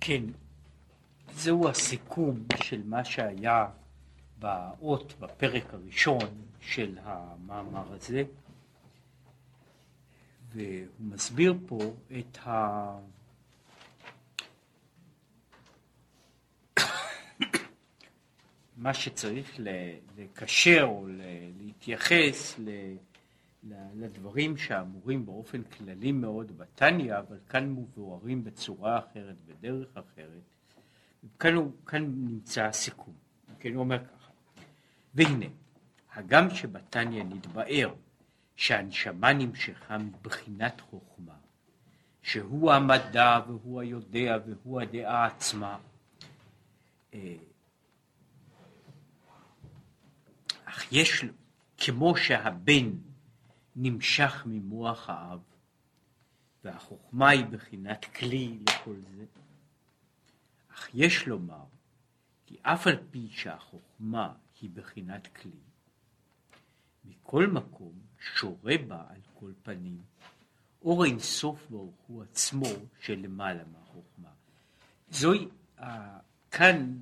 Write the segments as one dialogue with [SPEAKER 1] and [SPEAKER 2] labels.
[SPEAKER 1] כן, זהו הסיכום של מה שהיה באות, בפרק הראשון של המאמר הזה, והוא מסביר פה את ה... מה שצריך לקשר או להתייחס לדברים שאמורים באופן כללי מאוד בתניא, אבל כאן מבוארים בצורה אחרת, בדרך אחרת. כאן, הוא, כאן נמצא הסיכום. כן, הוא אומר ככה, והנה, הגם שבתניא נתבאר שהנשמה נמשכה מבחינת חוכמה, שהוא המדע והוא היודע והוא הדעה עצמה, אה, אך יש, כמו שהבן נמשך ממוח האב, והחוכמה היא בחינת כלי לכל זה, אך יש לומר כי אף על פי שהחוכמה היא בחינת כלי, מכל מקום שורה בה על כל פנים אור אין סוף ברוך הוא עצמו שלמעלה מהחוכמה. זוהי, כאן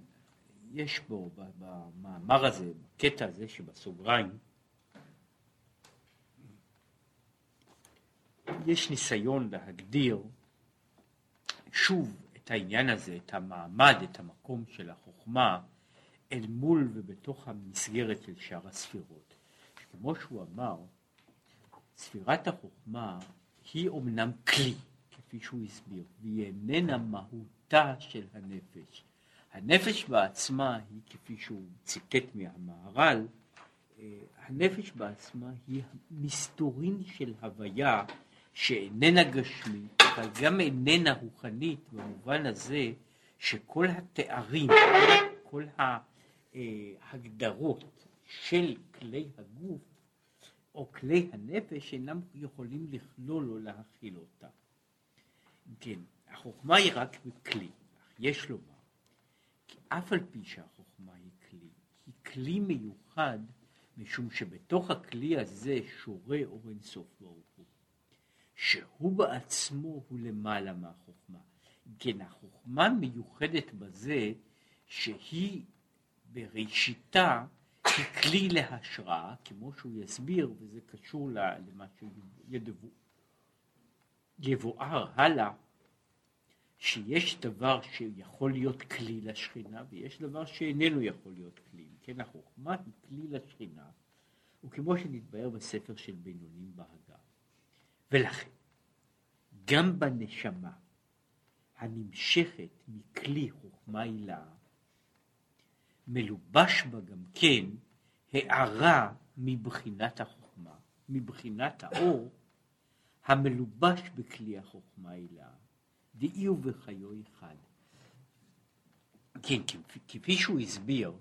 [SPEAKER 1] יש בו, במאמר הזה, בקטע הזה שבסוגריים, יש ניסיון להגדיר שוב את העניין הזה, את המעמד, את המקום של החוכמה, אל מול ובתוך המסגרת של שאר הספירות. כמו שהוא אמר, ספירת החוכמה היא אומנם כלי, כפי שהוא הסביר, והיא איננה מהותה של הנפש. הנפש בעצמה היא, כפי שהוא ציטט מהמהר"ל, אה, הנפש בעצמה היא מסתורין של הוויה שאיננה גשמית, אבל גם איננה רוחנית, במובן הזה שכל התארים, כל ההגדרות של כלי הגוף או כלי הנפש אינם יכולים לכלול או להכיל אותה. כן, החוכמה היא רק בכלי, יש לומר, כי אף על פי שהחוכמה היא כלי, היא כלי מיוחד משום שבתוך הכלי הזה שורה אור אינסוף ברוך. שהוא בעצמו הוא למעלה מהחוכמה. כן, החוכמה מיוחדת בזה שהיא בראשיתה היא כלי להשראה, כמו שהוא יסביר, וזה קשור למה שיבואר הלאה, שיש דבר שיכול להיות כלי לשכינה, ויש דבר שאיננו יכול להיות כלי. כן, החוכמה היא כלי לשכינה, וכמו שנתבהר בספר של בינונים בהגה. ולכן, גם בנשמה הנמשכת מכלי חוכמה הילה, מלובש בה גם כן הערה מבחינת החוכמה, מבחינת האור, המלובש בכלי החוכמה הילה, דאי ובחיו אחד. כן, כפי שהוא הסביר,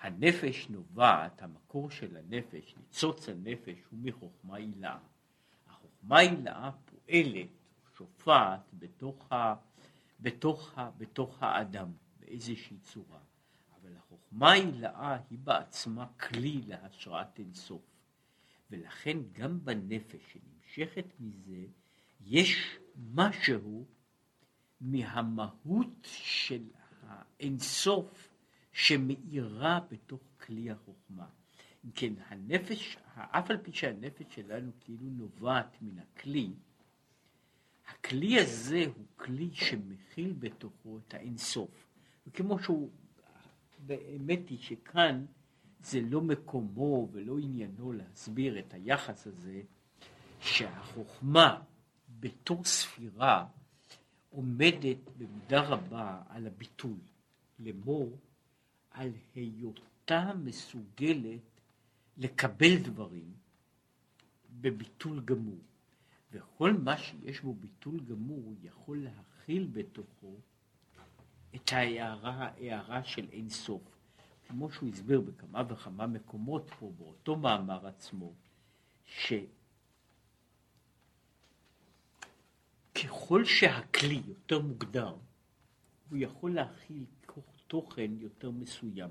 [SPEAKER 1] הנפש נובעת, המקור של הנפש, ניצוץ הנפש הוא מחוכמה הילה. הילאה פועלת, שופעת בתוך, ה, בתוך, ה, בתוך האדם באיזושהי צורה. אבל החוכמה הילאה היא בעצמה כלי להשראת אינסוף. ולכן גם בנפש שנמשכת מזה, יש משהו מהמהות של האינסוף שמאירה בתוך כלי החוכמה. כן, הנפש, אף על פי שהנפש שלנו כאילו נובעת מן הכלי, הכלי הזה הוא כלי שמכיל בתוכו את האינסוף. וכמו שהוא, באמת היא שכאן זה לא מקומו ולא עניינו להסביר את היחס הזה שהחוכמה בתור ספירה עומדת במידה רבה על הביטול, לאמור על היותה מסוגלת לקבל דברים בביטול גמור. וכל מה שיש בו ביטול גמור יכול להכיל בתוכו את ההערה, ההערה של אין סוף. כמו שהוא הסביר בכמה וכמה מקומות פה, באותו מאמר עצמו, שככל שהכלי יותר מוגדר, הוא יכול להכיל תוכן יותר מסוים.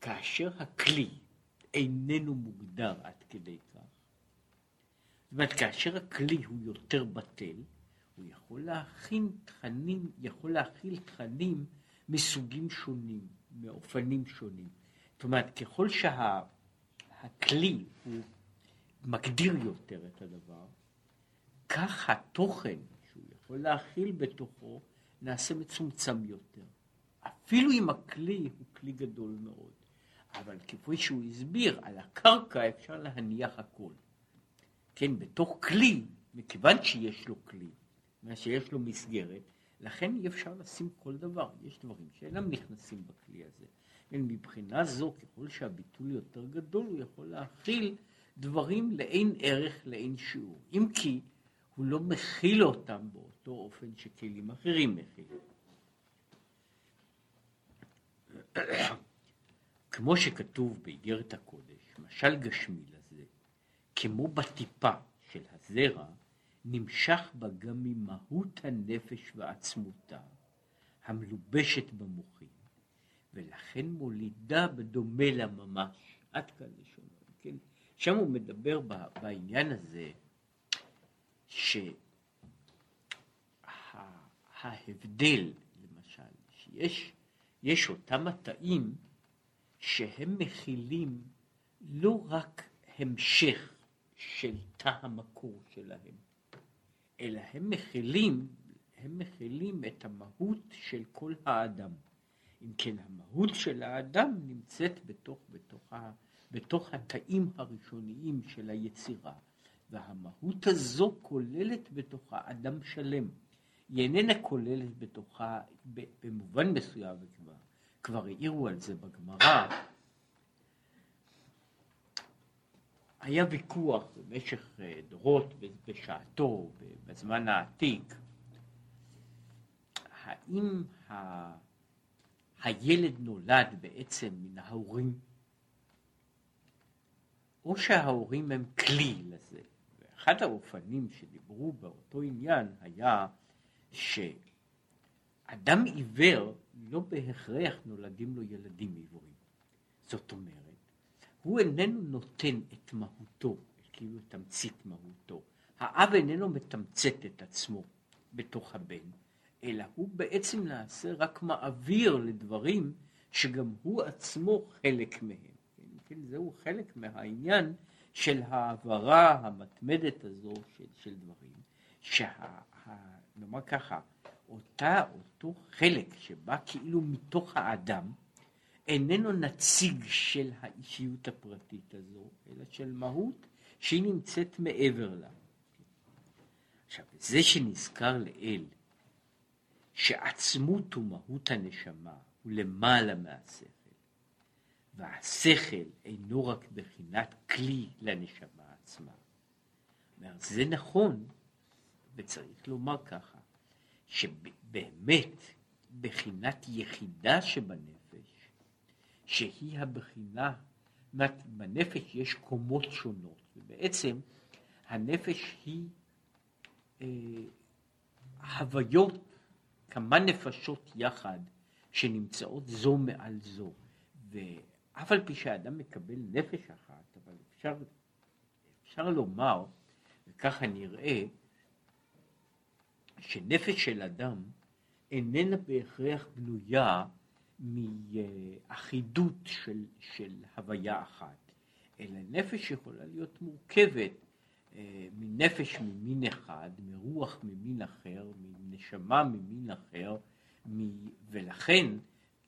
[SPEAKER 1] כאשר הכלי איננו מוגדר עד כדי כך, זאת אומרת, כאשר הכלי הוא יותר בטל, הוא יכול להכין תכנים, יכול להכיל תכנים מסוגים שונים, מאופנים שונים. זאת אומרת, ככל שהכלי שה, הוא מגדיר יותר את הדבר, כך התוכן שהוא יכול להכיל בתוכו נעשה מצומצם יותר. אפילו אם הכלי הוא כלי גדול מאוד. אבל כפי שהוא הסביר, על הקרקע אפשר להניח הכל. כן, בתוך כלי, מכיוון שיש לו כלי, שיש לו מסגרת, לכן אי אפשר לשים כל דבר. יש דברים שאינם נכנסים בכלי הזה. כן, מבחינה זו, ככל שהביטול יותר גדול, הוא יכול להכיל דברים לאין ערך, לאין שיעור. אם כי, הוא לא מכיל אותם באותו אופן שכלים אחרים מכילים. כמו שכתוב באיגרת הקודש, משל גשמי לזה, כמו בטיפה של הזרע, נמשך בה גם ממהות הנפש ועצמותה, המלובשת במוחים, ולכן מולידה בדומה לה ממש. עד כאן לשונו. כן? שם הוא מדבר בעניין הזה, שההבדל, למשל, שיש יש אותם התאים שהם מכילים לא רק המשך של תא המקור שלהם, אלא הם מכילים, הם מכילים את המהות של כל האדם. אם כן, המהות של האדם נמצאת בתוך, בתוך, בתוך התאים הראשוניים של היצירה, והמהות הזו כוללת בתוכה אדם שלם. היא איננה כוללת בתוכה, במובן מסוים, וכבר כבר העירו על זה בגמרא, היה ויכוח במשך אה, דורות בשעתו, בזמן העתיק, האם ה... הילד נולד בעצם מן ההורים, או שההורים הם כלי לזה. ואחד האופנים שדיברו באותו עניין היה שאדם עיוור לא בהכרח נולדים לו ילדים עיוורים. זאת אומרת, הוא איננו נותן את מהותו, כאילו תמצית מהותו. האב איננו מתמצת את עצמו בתוך הבן, אלא הוא בעצם נעשה רק מעביר לדברים שגם הוא עצמו חלק מהם. כן, כן זהו חלק מהעניין של העברה המתמדת הזו של, של דברים, שנאמר ככה, אותה, אותו חלק שבא כאילו מתוך האדם, איננו נציג של האישיות הפרטית הזו, אלא של מהות שהיא נמצאת מעבר לה. עכשיו, זה שנזכר לאל, שעצמות ומהות הנשמה הוא למעלה מהשכל, והשכל אינו רק בחינת כלי לנשמה עצמה. זה נכון, וצריך לומר ככה, שבאמת בחינת יחידה שבנפש, שהיא הבחינה, בנפש יש קומות שונות, ובעצם הנפש היא אה, הוויות, כמה נפשות יחד שנמצאות זו מעל זו, ואף על פי שהאדם מקבל נפש אחת, אבל אפשר, אפשר לומר, וככה נראה, שנפש של אדם איננה בהכרח בנויה מאחידות של, של הוויה אחת, אלא נפש יכולה להיות מורכבת אה, מנפש ממין אחד, מרוח ממין אחר, מנשמה ממין אחר, מ... ולכן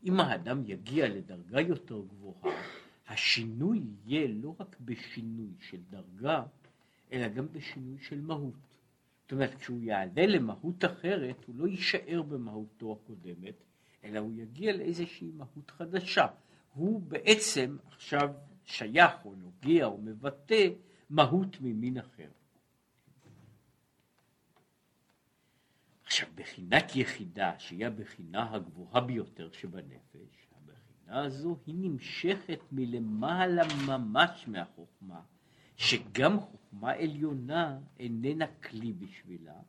[SPEAKER 1] אם האדם יגיע לדרגה יותר גבוהה, השינוי יהיה לא רק בשינוי של דרגה, אלא גם בשינוי של מהות. אומרת, כשהוא יעלה למהות אחרת, הוא לא יישאר במהותו הקודמת, אלא הוא יגיע לאיזושהי מהות חדשה. הוא בעצם עכשיו שייך או נוגע או מבטא מהות ממין אחר. עכשיו, בחינת יחידה, שהיא הבחינה הגבוהה ביותר שבנפש, הבחינה הזו היא נמשכת מלמעלה ממש מהחוכמה, שגם חוכמה עליונה איננה כלי בשבילה,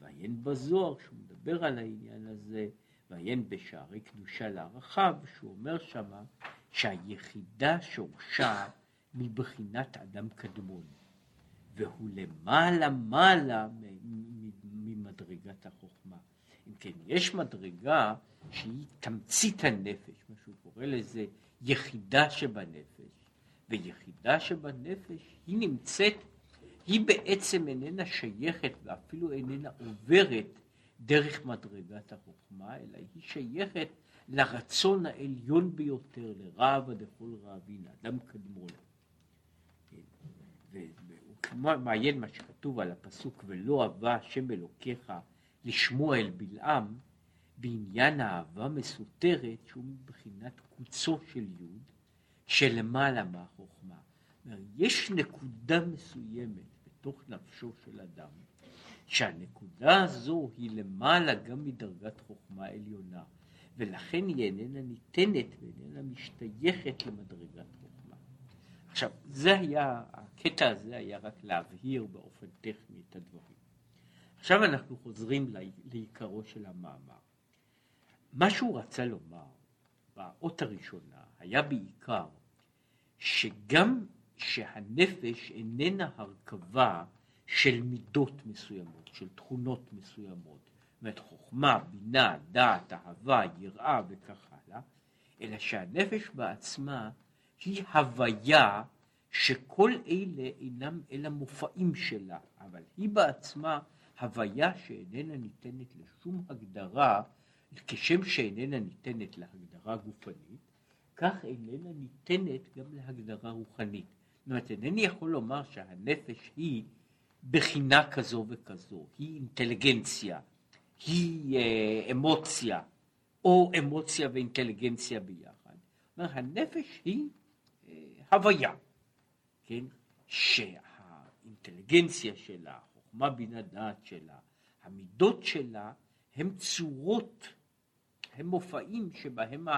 [SPEAKER 1] ועיין בזוהר שהוא מדבר על העניין הזה, ועיין בשערי קדושה להערכיו, שהוא אומר שמה שהיחידה שורשה מבחינת אדם קדמון, והוא למעלה מעלה מדרגת החוכמה. אם כן, יש מדרגה שהיא תמצית הנפש, מה שהוא קורא לזה יחידה שבנפש, ויחידה שבנפש היא נמצאת, היא בעצם איננה שייכת ואפילו איננה עוברת דרך מדרגת החוכמה, אלא היא שייכת לרצון העליון ביותר, לרעב דכל רעבין, אדם קדמון. והוא מעיין מה שכתוב על הפסוק ולא אהבה השם אלוקיך לשמוע אל בלעם בעניין האהבה מסותרת שהוא מבחינת קוצו של יוד שלמעלה מהחוכמה. יש נקודה מסוימת בתוך נפשו של אדם שהנקודה הזו היא למעלה גם מדרגת חוכמה עליונה ולכן היא איננה ניתנת ואיננה משתייכת למדרגת חוכמה. עכשיו זה היה, הקטע הזה היה רק להבהיר באופן טכני את הדברים. עכשיו אנחנו חוזרים לעיקרו של המאמר. מה שהוא רצה לומר באות הראשונה היה בעיקר שגם שהנפש איננה הרכבה של מידות מסוימות, של תכונות מסוימות, זאת אומרת חוכמה, בינה, דעת, אהבה, יראה וכך הלאה, אלא שהנפש בעצמה היא הוויה שכל אלה אינם אלא מופעים שלה, אבל היא בעצמה הוויה שאיננה ניתנת לשום הגדרה, כשם שאיננה ניתנת להגדרה גופנית, כך איננה ניתנת גם להגדרה רוחנית. זאת אומרת, אינני יכול לומר שהנפש היא בחינה כזו וכזו, היא אינטליגנציה, היא אה, אמוציה, או אמוציה ואינטליגנציה ביחד. זאת אומרת, הנפש היא אה, הוויה, כן? שהאינטליגנציה שלה, החוכמה בינה דעת שלה, המידות שלה, הם צורות, הם מופעים שבהם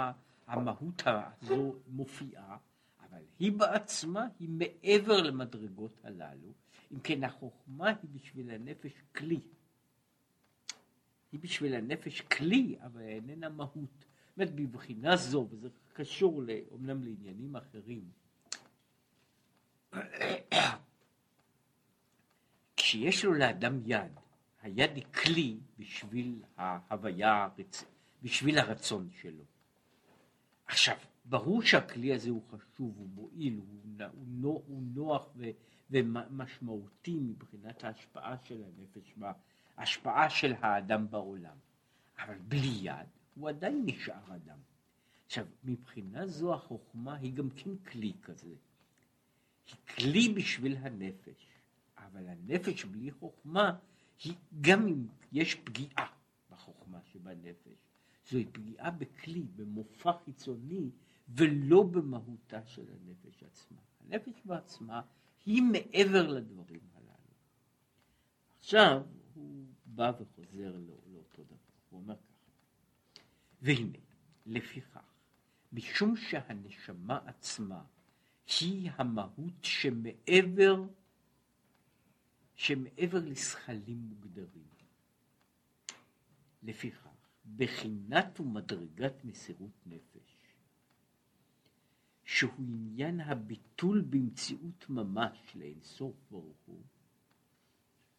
[SPEAKER 1] המהות הזו מופיעה, אבל היא בעצמה היא מעבר למדרגות הללו. אם כן, החוכמה היא בשביל הנפש כלי. היא בשביל הנפש כלי, אבל איננה מהות. זאת אומרת, בבחינה זו, וזה קשור אומנם לעניינים אחרים, כשיש לו לאדם יד, היד היא כלי בשביל ההוויה, בשביל הרצון שלו. עכשיו, ברור שהכלי הזה הוא חשוב, הוא מועיל, הוא, הוא, נוח ו, ומשמעותי מבחינת ההשפעה של הנפש, ההשפעה של האדם בעולם. אבל בלי יד הוא עדיין נשאר אדם. עכשיו, מבחינה זו החוכמה היא גם כן כלי כזה. היא כלי בשביל הנפש. אבל הנפש בלי חוכמה, היא, גם אם יש פגיעה בחוכמה שבנפש, זוהי פגיעה בכלי, במופע חיצוני, ולא במהותה של הנפש עצמה. הנפש בעצמה היא מעבר לדברים הללו. עכשיו הוא בא וחוזר לא, לאותו דבר, הוא אומר ככה, והנה, לפיכך, משום שהנשמה עצמה היא המהות שמעבר שמעבר לזכלים מוגדרים. לפיכך, בחינת ומדרגת מסירות נפש, שהוא עניין הביטול במציאות ממש לאינסוף ברוך הוא,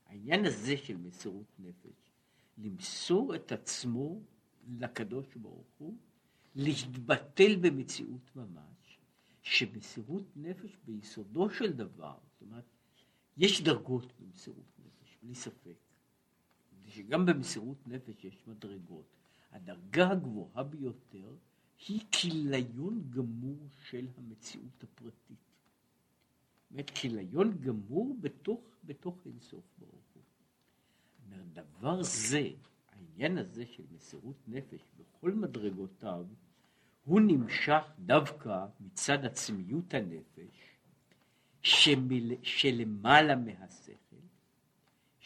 [SPEAKER 1] העניין הזה של מסירות נפש, למסור את עצמו לקדוש ברוך הוא, להתבטל במציאות ממש, שמסירות נפש ביסודו של דבר, זאת אומרת, יש דרגות במסירות נפש, בלי ספק. שגם במסירות נפש יש מדרגות. הדרגה הגבוהה ביותר היא כיליון גמור של המציאות הפרטית. זאת כיליון גמור בתוך, בתוך אינסוף ברוך הוא. דבר זה, העניין הזה של מסירות נפש בכל מדרגותיו, הוא נמשך דווקא מצד עצמיות הנפש, שמל, שלמעלה מהשכל,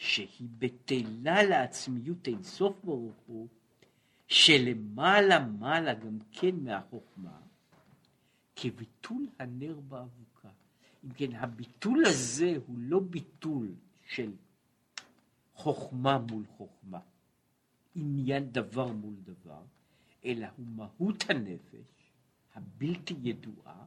[SPEAKER 1] שהיא בטלה לעצמיות אינסוף ברוך הוא, שלמעלה מעלה גם כן מהחוכמה, כביטול הנר באבוקה. אם כן, הביטול הזה הוא לא ביטול של חוכמה מול חוכמה, עניין דבר מול דבר, אלא הוא מהות הנפש הבלתי ידועה,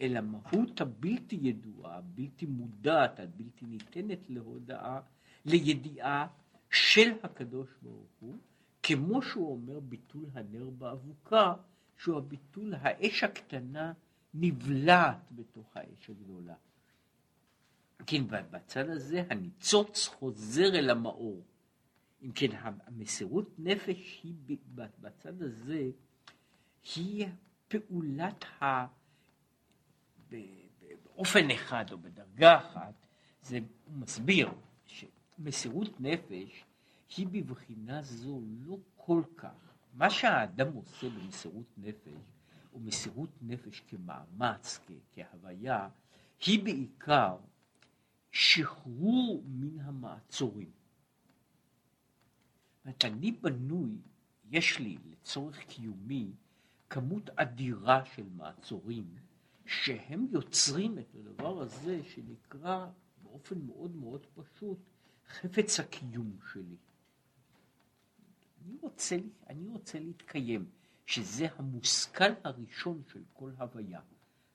[SPEAKER 1] אל המהות הבלתי ידועה, הבלתי מודעת, הבלתי ניתנת להודעה, לידיעה של הקדוש ברוך הוא, כמו שהוא אומר ביטול הנר באבוקה, שהוא הביטול, האש הקטנה נבלעת בתוך האש הגדולה. כן, בצד הזה הניצוץ חוזר אל המאור. אם כן, המסירות נפש היא בצד הזה, היא פעולת ה... באופן אחד או בדרגה אחת, זה מסביר שמסירות נפש היא בבחינה זו לא כל כך, מה שהאדם עושה במסירות נפש, או מסירות נפש כמאמץ, כהוויה, היא בעיקר שחרור מן המעצורים. זאת אני בנוי, יש לי לצורך קיומי כמות אדירה של מעצורים שהם יוצרים את הדבר הזה שנקרא באופן מאוד מאוד פשוט חפץ הקיום שלי. אני רוצה, אני רוצה להתקיים, שזה המושכל הראשון של כל הוויה.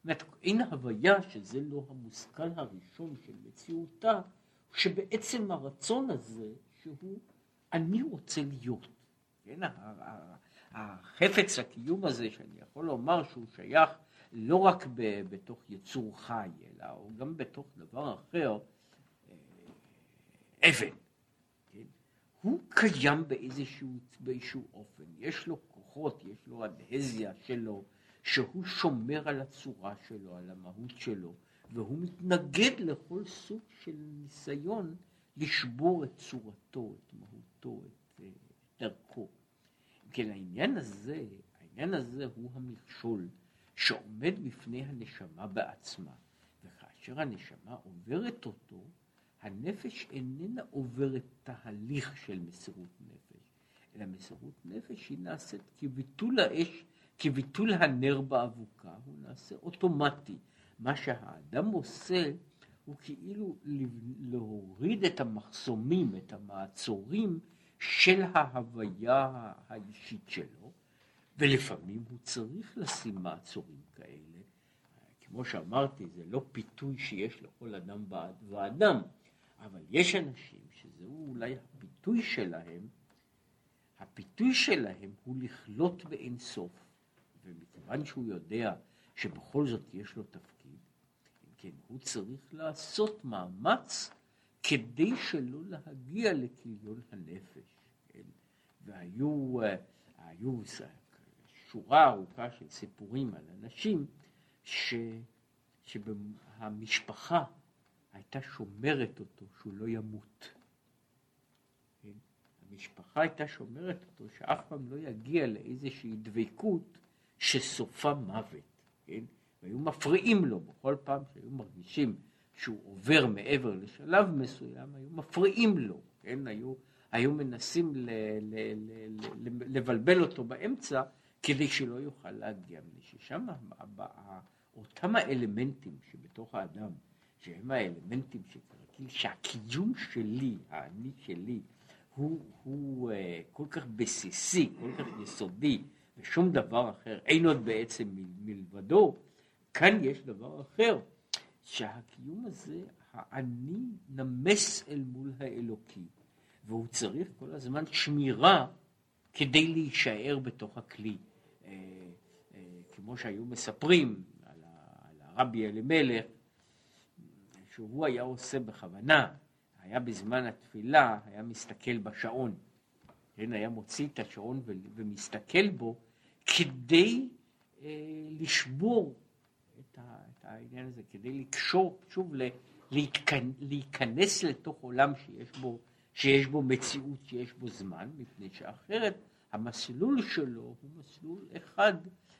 [SPEAKER 1] אומרת, אין הוויה שזה לא המושכל הראשון של מציאותה, שבעצם הרצון הזה שהוא אני רוצה להיות. כן, החפץ הקיום הזה שאני יכול לומר שהוא שייך לא רק בתוך יצור חי, אלא הוא גם בתוך דבר אחר, אבן. כן? הוא קיים באיזשהו, באיזשהו אופן, יש לו כוחות, יש לו אדהזיה שלו, שהוא שומר על הצורה שלו, על המהות שלו, והוא מתנגד לכל סוג של ניסיון לשבור את צורתו, את מהותו, את, את דרכו. כן, העניין הזה, העניין הזה הוא המכשול שעומד בפני הנשמה בעצמה, וכאשר הנשמה עוברת אותו, הנפש איננה עוברת תהליך של מסירות נפש, אלא מסירות נפש היא נעשית כביטול האש, כביטול הנר באבוקה, הוא נעשה אוטומטי. מה שהאדם עושה הוא כאילו להוריד את המחסומים, את המעצורים של ההוויה האישית שלו, ולפעמים הוא צריך לשים מעצורים כאלה. כמו שאמרתי, זה לא פיתוי שיש לכל אדם ואדם, אבל יש אנשים שזהו אולי הפיתוי שלהם, הפיתוי שלהם הוא לכלות באין סוף, ומכיוון שהוא יודע שבכל זאת יש לו תפקיד, כן, הוא צריך לעשות מאמץ כדי שלא להגיע לכיליון הנפש. כן? והיו היו שורה ארוכה של סיפורים על אנשים ש, שהמשפחה הייתה שומרת אותו שהוא לא ימות. כן? המשפחה הייתה שומרת אותו שאף פעם לא יגיע לאיזושהי דבקות שסופה מוות. כן? והיו מפריעים לו בכל פעם שהיו מרגישים שהוא עובר מעבר לשלב מסוים, היו מפריעים לו, כן? היו, היו מנסים ל, ל, ל, ל, לבלבל אותו באמצע כדי שלא יוכל להגיע, ששם אותם האלמנטים שבתוך האדם, שהם האלמנטים שכרגיל, שהקיום שלי, האני שלי, הוא, הוא uh, כל כך בסיסי, כל כך יסודי, ושום דבר אחר אין עוד בעצם מלבדו, כאן יש דבר אחר, שהקיום הזה, האני נמס אל מול האלוקי, והוא צריך כל הזמן שמירה כדי להישאר בתוך הכלי. אה, אה, כמו שהיו מספרים על, על הרבי אלימלך, שהוא היה עושה בכוונה, היה בזמן התפילה, היה מסתכל בשעון. כן, היה מוציא את השעון ומסתכל בו כדי אה, לשבור את, ה, את העניין הזה, כדי לקשור, שוב, להתכנ, להיכנס לתוך עולם שיש בו, שיש בו מציאות, שיש בו זמן, מפני שאחרת המסלול שלו הוא מסלול אחד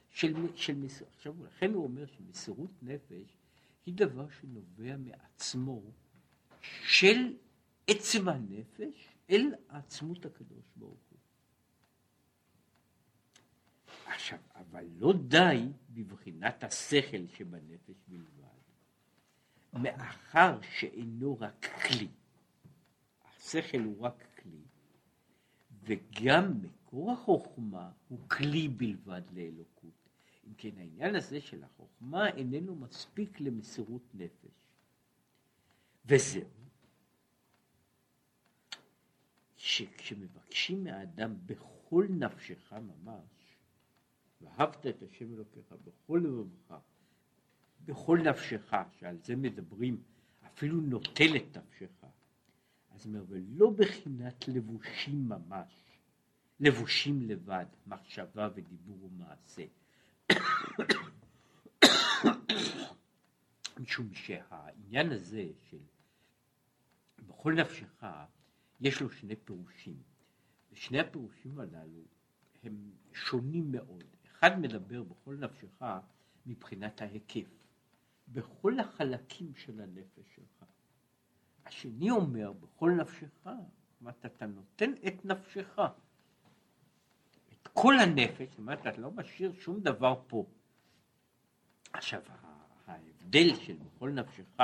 [SPEAKER 1] של, של מסירות. עכשיו, לכן הוא אומר שמסירות נפש היא דבר שנובע מעצמו של עצם הנפש אל עצמות הקדוש ברוך הוא. עכשיו, אבל לא די בבחינת השכל שבנפש בלבד, מאחר שאינו רק כלי, השכל הוא רק כלי, וגם מקור החוכמה הוא כלי בלבד לאלוקות. אם כן, העניין הזה של החוכמה איננו מספיק למסירות נפש. וזהו. שכשמבקשים מהאדם בכל נפשך ממש, ואהבת את השם אלוקיך בכל לבבך, בכל נפשך, שעל זה מדברים, אפילו נוטל את נפשך, אז אומר, ולא בחינת לבושים ממש, לבושים לבד, מחשבה ודיבור ומעשה. משום שהעניין הזה של בכל נפשך, יש לו שני פירושים. ושני הפירושים הללו הם שונים מאוד. אחד מדבר בכל נפשך מבחינת ההיקף, בכל החלקים של הנפש שלך. השני אומר, בכל נפשך, זאת אומרת, אתה נותן את נפשך, כל הנפש, זאת אומרת, אתה לא משאיר שום דבר פה. עכשיו, ההבדל של בכל נפשך,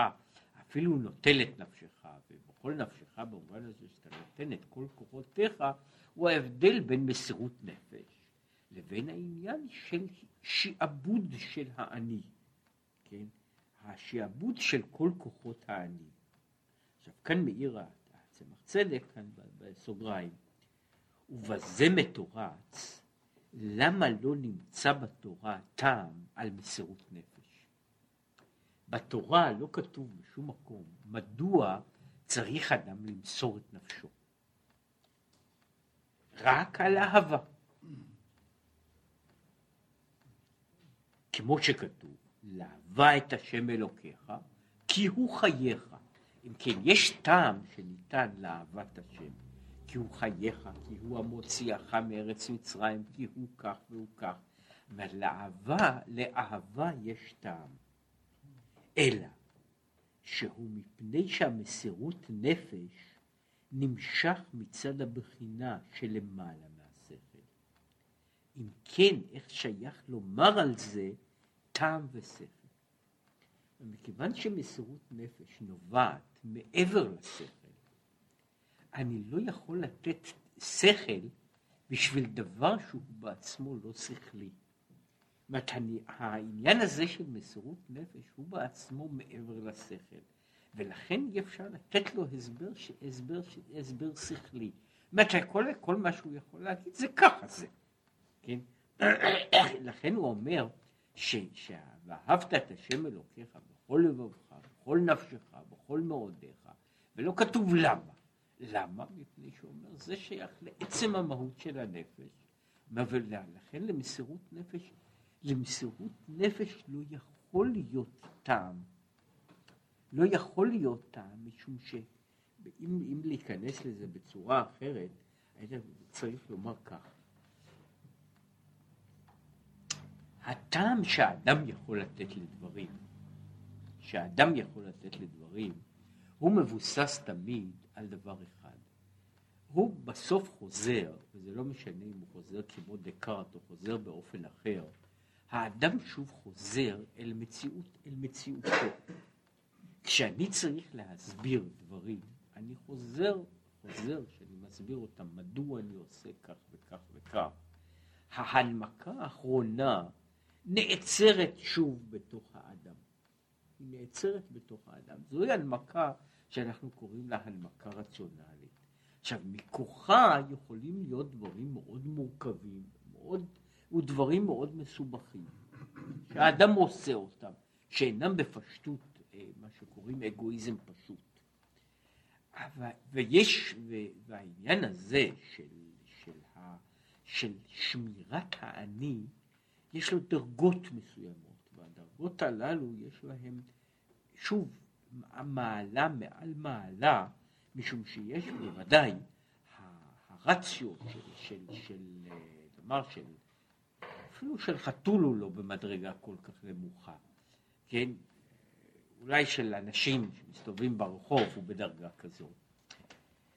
[SPEAKER 1] אפילו נוטל את נפשך, ובכל נפשך במובן הזה שאתה נותן את כל כוחותיך, הוא ההבדל בין מסירות נפש לבין העניין של שעבוד של האני, כן? השעבוד של כל כוחות האני. עכשיו כאן מאיר הצמח צדק, כאן בסוגריים, ובזה מתורץ, למה לא נמצא בתורה טעם על מסירות נפש? בתורה לא כתוב בשום מקום מדוע צריך אדם למסור את נפשו. רק על אהבה. כמו שכתוב, לאהבה את השם אלוקיך, כי הוא חייך. אם כן, יש טעם שניתן לאהבת השם, כי הוא חייך, כי הוא המוציאך מארץ מצרים, כי הוא כך והוא כך. אבל לאהבה, לאהבה יש טעם. אלא שהוא מפני שהמסירות נפש נמשך מצד הבחינה שלמעלה מהשכל. אם כן, איך שייך לומר על זה טעם ושכל? ומכיוון שמסירות נפש נובעת מעבר לשכל, אני לא יכול לתת שכל בשביל דבר שהוא בעצמו לא שכלי. זאת אומרת, העניין הזה של מסירות נפש הוא בעצמו מעבר לשכל, ולכן אי אפשר לתת לו הסבר, הסבר, הסבר שכלי. זאת אומרת, כל, מה שהוא יכול להגיד זה ככה זה, כן? לכן הוא אומר, שאהבת את השם אלוקיך בכל לבבך, בכל נפשך, בכל מאודיך, ולא כתוב למה. למה? מפני שהוא אומר, זה שייך לעצם המהות של הנפש, ולכן למסירות נפש, למסירות נפש לא יכול להיות טעם. לא יכול להיות טעם, משום שאם להיכנס לזה בצורה אחרת, צריך לומר כך. הטעם שהאדם יכול לתת לדברים, שהאדם יכול לתת לדברים, הוא מבוסס תמיד על דבר אחד. הוא בסוף חוזר, וזה לא משנה אם הוא חוזר כמו דקארט או חוזר באופן אחר, האדם שוב חוזר אל מציאות, אל מציאותו. כשאני צריך להסביר דברים, אני חוזר, חוזר, שאני מסביר אותם, מדוע אני עושה כך וכך וכך. ההנמקה האחרונה נעצרת שוב בתוך האדם. היא נעצרת בתוך האדם. זוהי הנמקה שאנחנו קוראים לה הנמקה רציונלית. עכשיו, מכוחה יכולים להיות דברים מאוד מורכבים, מאוד, ודברים מאוד מסובכים, שהאדם עושה אותם, שאינם בפשטות אה, מה שקוראים אגואיזם פשוט. אבל, ויש, והעניין הזה של, של, ה, של שמירת האני, יש לו דרגות מסוימות, והדרגות הללו יש להם, שוב, מעלה מעל מעלה, משום שיש בוודאי הרציו של, של, של, נאמר, של, אפילו של חתול הוא לא במדרגה כל כך נמוכה, כן? אולי של אנשים שמסתובבים ברחוב הוא בדרגה כזאת.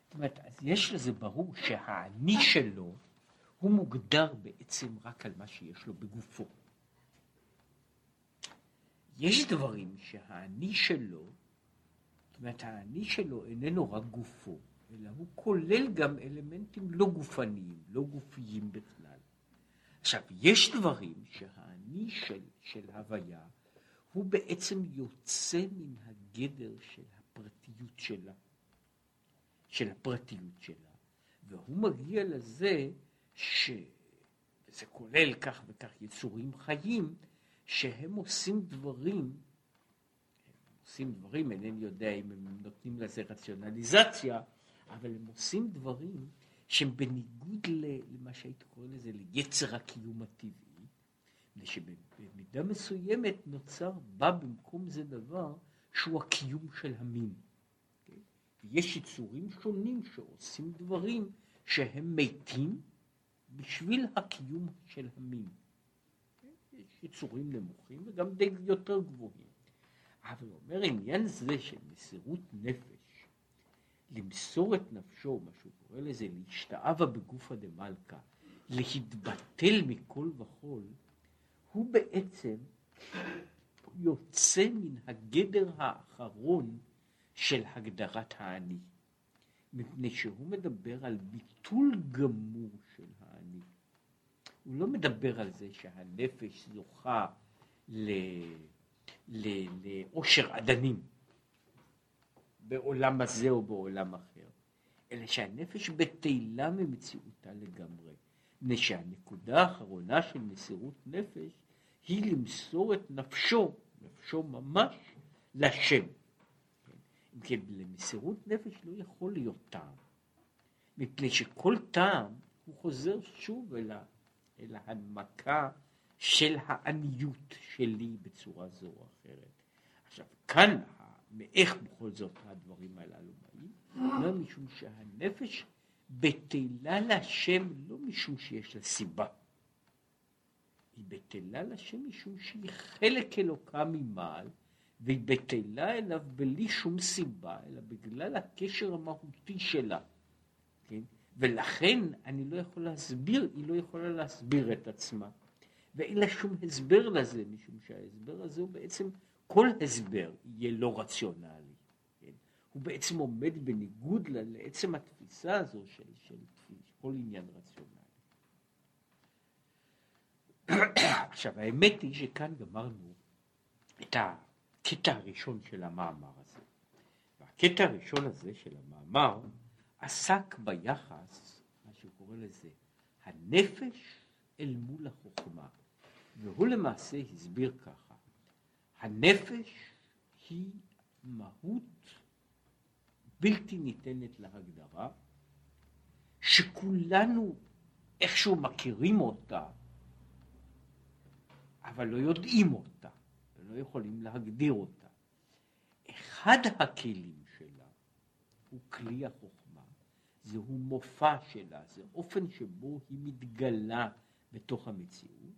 [SPEAKER 1] זאת אומרת, אז יש לזה ברור שהאני שלו הוא מוגדר בעצם רק על מה שיש לו בגופו. יש דברים שהאני שלו, זאת אומרת האני שלו איננו רק גופו, אלא הוא כולל גם אלמנטים לא גופניים, לא גופיים בכלל. עכשיו, יש דברים שהאני של, של הוויה הוא בעצם יוצא מן הגדר של הפרטיות שלה, של הפרטיות שלה, והוא מגיע לזה שזה כולל כך וכך יצורים חיים, שהם עושים דברים, עושים דברים, אינני יודע אם הם נותנים לזה רציונליזציה, אבל הם עושים דברים שהם בניגוד למה שהייתי קורא לזה, ליצר הקיום הטבעי, ושבמידה מסוימת נוצר, בא במקום זה דבר שהוא הקיום של המין. יש יצורים שונים שעושים דברים שהם מתים בשביל הקיום של המין. יש יצורים נמוכים וגם די יותר גבוהים. אבל אומר עניין זה של מסירות נפש, למסור את נפשו, מה שהוא קורא לזה, להשתאבה בגופא דמלכא, להתבטל מכל וכול, הוא בעצם יוצא מן הגדר האחרון של הגדרת האני, מפני שהוא מדבר על ביטול גמור של האני. הוא לא מדבר על זה שהנפש זוכה לאושר עדנים בעולם הזה או בעולם אחר, אלא שהנפש בטלה ממציאותה לגמרי. מפני שהנקודה האחרונה של מסירות נפש היא למסור את נפשו, נפשו ממש, לשם. אם כן, למסירות נפש לא יכול להיות טעם, מפני שכל טעם הוא חוזר שוב אל, אל ההנמקה של העניות שלי בצורה זו או אחרת. עכשיו, כאן, מאיך בכל זאת הדברים הללו באים? לא משום שהנפש בטלה להשם לא משום שיש לה סיבה. היא בטלה להשם משום שהיא חלק אלוקה ממעל, והיא בטלה אליו בלי שום סיבה, אלא בגלל הקשר המהותי שלה. כן? ולכן אני לא יכול להסביר, היא לא יכולה להסביר את עצמה. ואין לה שום הסבר לזה, משום שההסבר הזה הוא בעצם, כל הסבר יהיה לא רציונלי. כן? הוא בעצם עומד בניגוד לעצם התפיסה הזו של, של, של כל עניין רציונלי. עכשיו האמת היא שכאן גמרנו את הקטע הראשון של המאמר הזה. והקטע הראשון הזה של המאמר עסק ביחס, מה שהוא קורא לזה, הנפש אל מול החוכמה. והוא למעשה הסביר ככה, הנפש היא מהות בלתי ניתנת להגדרה, שכולנו איכשהו מכירים אותה אבל לא יודעים אותה, ולא יכולים להגדיר אותה. אחד הכלים שלה הוא כלי החוכמה, זהו מופע שלה, זה אופן שבו היא מתגלה בתוך המציאות.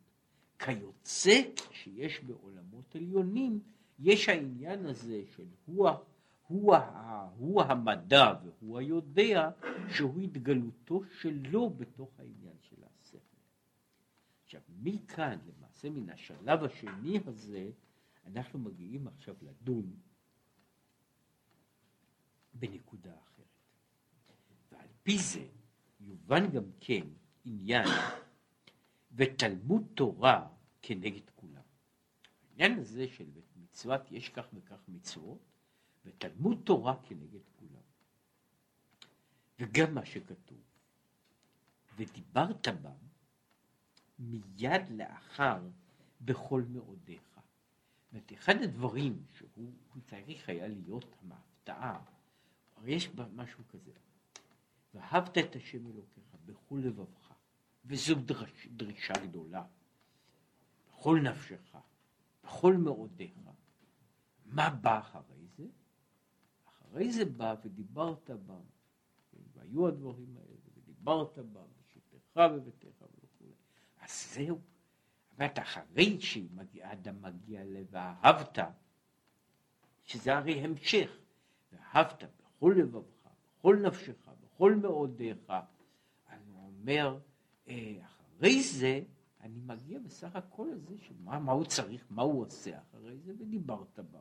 [SPEAKER 1] כיוצא שיש בעולמות עליונים, יש העניין הזה של הוא, הוא, הוא המדע והוא היודע, שהוא התגלותו שלו בתוך העניין של השכל. עכשיו, מכאן למעשה מן השלב השני הזה, אנחנו מגיעים עכשיו לדון בנקודה אחרת. ועל פי זה יובן גם כן עניין ותלמוד תורה כנגד כולם. העניין הזה של מצוות יש כך וכך מצוות, ותלמוד תורה כנגד כולם. וגם מה שכתוב, ודיברת בם מיד לאחר בכל מאודיך. זאת אחד הדברים שהוא צריך היה להיות המהפתעה, הרי יש משהו כזה, ואהבת את השם אלוקיך בכל לבבך, וזו דרש, דרישה גדולה, בכל נפשך, בכל מאודיך. מה בא אחרי זה? אחרי זה בא ודיברת בם, והיו הדברים האלה, ודיברת בם, בשבתך בביתך אז זהו. זאת אחרי שאדם מגיע ל"ואהבת", שזה הרי המשך, ואהבת בכל לבבך, בכל נפשך, בכל מאודיך, אני אומר, אחרי זה אני מגיע בסך הכל לזה שמה מה הוא צריך, מה הוא עושה אחרי זה, ודיברת בה.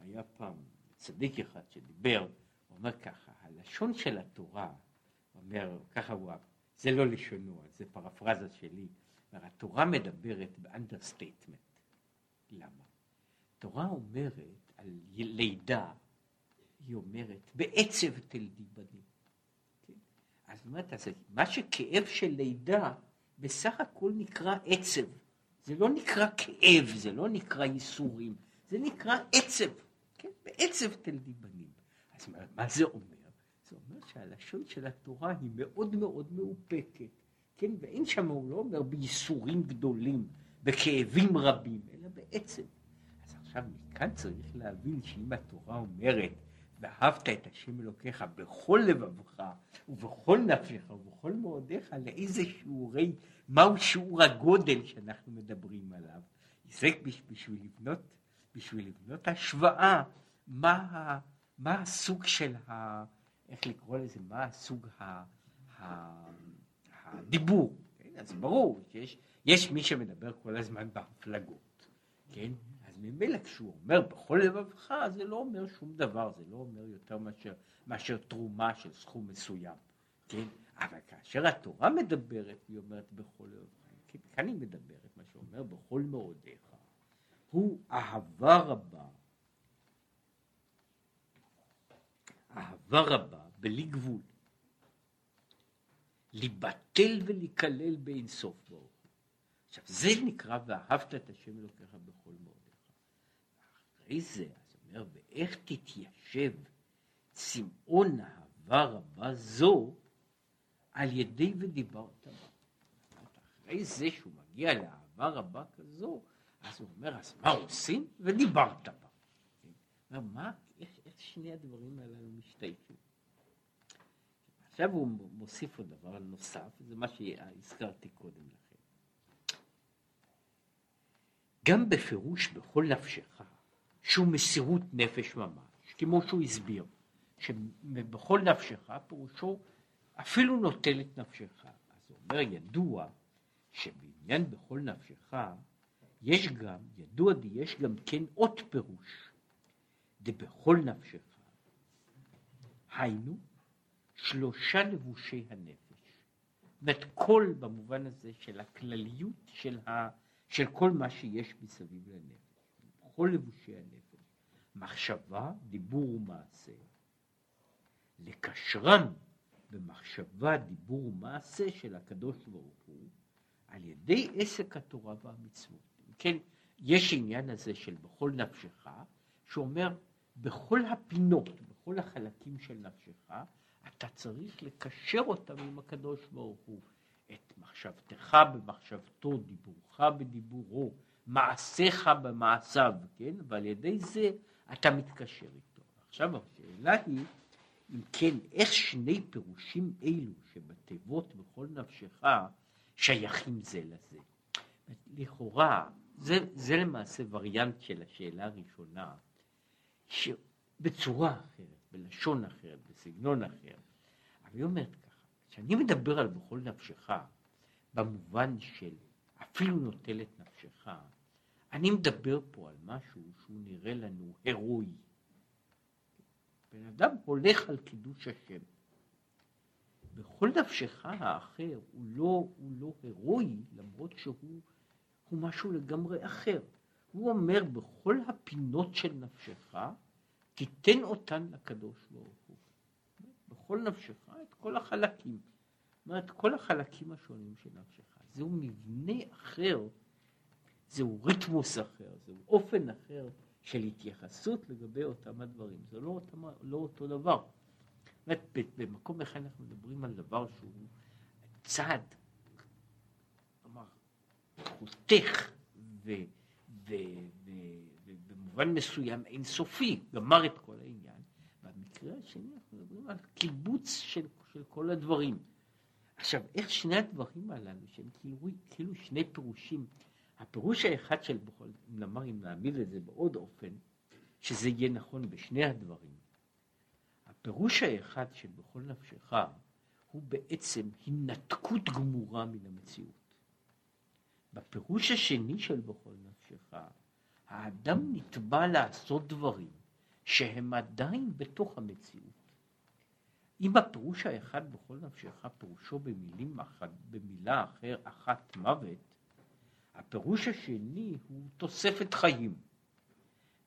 [SPEAKER 1] היה פעם צדיק אחד שדיבר, הוא אומר ככה, הלשון של התורה, הוא אומר, ככה הוא, זה לא לשונו, זה פרפרזה שלי, התורה מדברת ב understatement. למה? התורה אומרת על לידה, היא אומרת בעצב תלדי בנים. אז אומרת, אז מה שכאב של לידה, בסך הכל נקרא עצב. זה לא נקרא כאב, זה לא נקרא ייסורים, זה נקרא עצב. כן? בעצב תלדי בנים. אז מה, מה זה אומר? זה אומר שהלשון של התורה היא מאוד מאוד מאופקת. כן, ואין שם, הוא לא אומר בייסורים גדולים, בכאבים רבים, אלא בעצם. אז עכשיו מכאן צריך להבין שאם התורה אומרת, ואהבת את השם אלוקיך בכל לבבך ובכל נפשך ובכל מאודיך, לאיזה שיעורי, מהו שיעור הגודל שאנחנו מדברים עליו. זה בשביל לבנות, בשביל לבנות השוואה, מה, מה הסוג של ה... איך לקרוא לזה, מה הסוג ה... ה הדיבור, כן? אז ברור שיש יש מי שמדבר כל הזמן בהפלגות, כן? אז ממילא כשהוא אומר בכל לבבך, זה לא אומר שום דבר, זה לא אומר יותר מאשר, מאשר תרומה של סכום מסוים, כן? אבל כאשר התורה מדברת, היא אומרת בכל לבבך, כן? כאן היא מדברת, מה שאומר בכל מאודיך, הוא אהבה רבה, אהבה רבה בלי גבול. להיבטל ולהיכלל באין סוף ברוך. עכשיו זה נקרא ואהבת את השם אלוקיך בכל מאודיך. אחרי זה, אז אומר, ואיך תתיישב צמאון אהבה רבה זו על ידי ודיברת בה. אחרי זה שהוא מגיע לאהבה רבה כזו, אז הוא אומר, אז מה עושים? ודיברת בה. אומר, מה, איך, איך שני הדברים האלה משתייכים? עכשיו הוא מוסיף עוד דבר נוסף, זה מה שהזכרתי קודם לכן. גם בפירוש בכל נפשך, שהוא מסירות נפש ממש, כמו שהוא הסביר, שבכל נפשך פירושו אפילו נוטל את נפשך. אז הוא אומר, ידוע שבעניין בכל נפשך, יש גם, ידוע די, יש גם כן עוד פירוש, דבכל נפשך. היינו, שלושה לבושי הנפש. זאת כל במובן הזה של הכלליות של, ה, של כל מה שיש מסביב לנפש. כל לבושי הנפש. מחשבה, דיבור ומעשה. לקשרם במחשבה, דיבור ומעשה של הקדוש ברוך הוא על ידי עסק התורה והמצוות. כן, יש עניין הזה של בכל נפשך, שאומר בכל הפינות, בכל החלקים של נפשך, אתה צריך לקשר אותם עם הקדוש ברוך הוא. את מחשבתך במחשבתו, דיבורך בדיבורו, מעשיך במעשיו, כן? ועל ידי זה אתה מתקשר איתו. עכשיו השאלה היא, אם כן, איך שני פירושים אלו שבתיבות בכל נפשך שייכים זה לזה? לכאורה, זה, זה למעשה וריאנט של השאלה הראשונה, שבצורה אחרת. בלשון אחרת, בסגנון אחר. אבל היא אומרת ככה, כשאני מדבר על בכל נפשך, במובן של אפילו נוטל את נפשך, אני מדבר פה על משהו שהוא נראה לנו הירואי. בן אדם הולך על קידוש השם. בכל נפשך האחר הוא לא, הוא לא הירואי, למרות שהוא משהו לגמרי אחר. הוא אומר, בכל הפינות של נפשך, תיתן אותן לקדוש ברוך הוא. בכל נפשך את כל החלקים. זאת אומרת, כל החלקים השונים של נפשך. זהו מבנה אחר, זהו ריתמוס אחר, זהו אופן אחר של התייחסות לגבי אותם הדברים. זה לא, אותם, לא אותו דבר. אומרת, במקום אחד אנחנו מדברים על דבר שהוא צעד, כלומר, חותך ו... ו, ו במובן מסוים אינסופי, גמר את כל העניין. במקרה השני אנחנו מדברים על קיבוץ של, של כל הדברים. עכשיו, איך שני הדברים הללו, שהם כאילו, כאילו שני פירושים, הפירוש האחד של בכל, נאמר, אם נעמיד את זה בעוד אופן, שזה יהיה נכון בשני הדברים. הפירוש האחד של בכל נפשך הוא בעצם הנתקות גמורה מן המציאות. בפירוש השני של בכל נפשך האדם נתבע לעשות דברים שהם עדיין בתוך המציאות. אם הפירוש האחד בכל נפשך פירושו במילים אחת, במילה אחר, אחת מוות, הפירוש השני הוא תוספת חיים.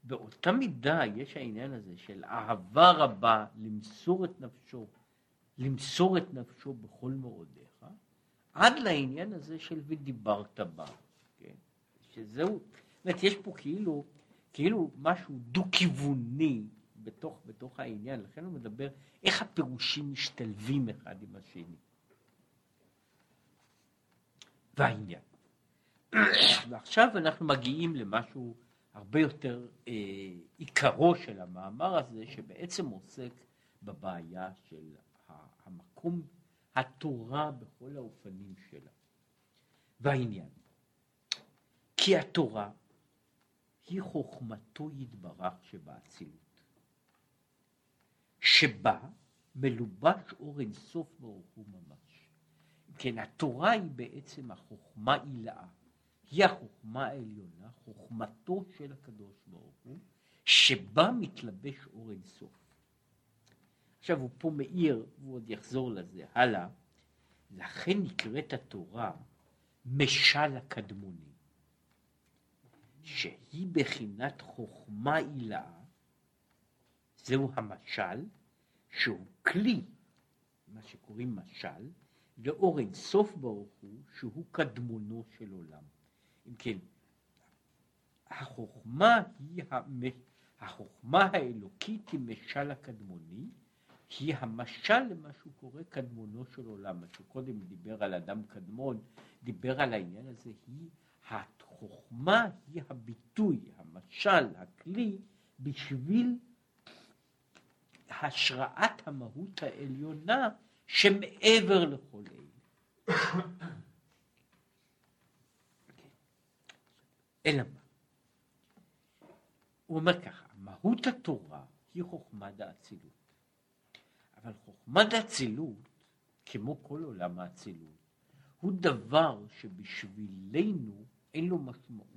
[SPEAKER 1] באותה מידה יש העניין הזה של אהבה רבה למסור את נפשו למסור את נפשו בכל מאודיך, עד לעניין הזה של ודיברת בה, כן? שזהו, זאת יש פה כאילו, כאילו משהו דו-כיווני בתוך, בתוך העניין, לכן הוא מדבר איך הפירושים משתלבים אחד עם השני. והעניין. ועכשיו אנחנו מגיעים למשהו הרבה יותר אה, עיקרו של המאמר הזה, שבעצם עוסק בבעיה של המקום, התורה בכל האופנים שלה. והעניין, כי התורה היא חוכמתו יתברך שבאצילות, שבה מלובש אור אינסוף ברוך הוא ממש. כן, התורה היא בעצם החוכמה עילאה, היא החוכמה העליונה, חוכמתו של הקדוש ברוך הוא, שבה מתלבש אור אינסוף. עכשיו הוא פה מאיר, והוא עוד יחזור לזה הלאה, לכן נקראת התורה משל הקדמוני, שהיא בחינת חוכמה עילאה, זהו המשל, שהוא כלי, מה שקוראים משל, לאור אינסוף ברוך הוא, שהוא קדמונו של עולם. אם כן, החוכמה היא, החוכמה האלוקית היא משל הקדמוני, היא המשל למה שהוא קורא קדמונו של עולם. מה שהוא קודם דיבר על אדם קדמון, דיבר על העניין הזה, היא החוכמה היא הביטוי, המשל, הכלי, בשביל השראת המהות העליונה שמעבר לכל אלה. אלא מה? הוא אומר ככה, מהות התורה היא חוכמת האצילות. אבל חוכמת האצילות, כמו כל עולם האצילות, הוא דבר שבשבילנו אין לו משמעות.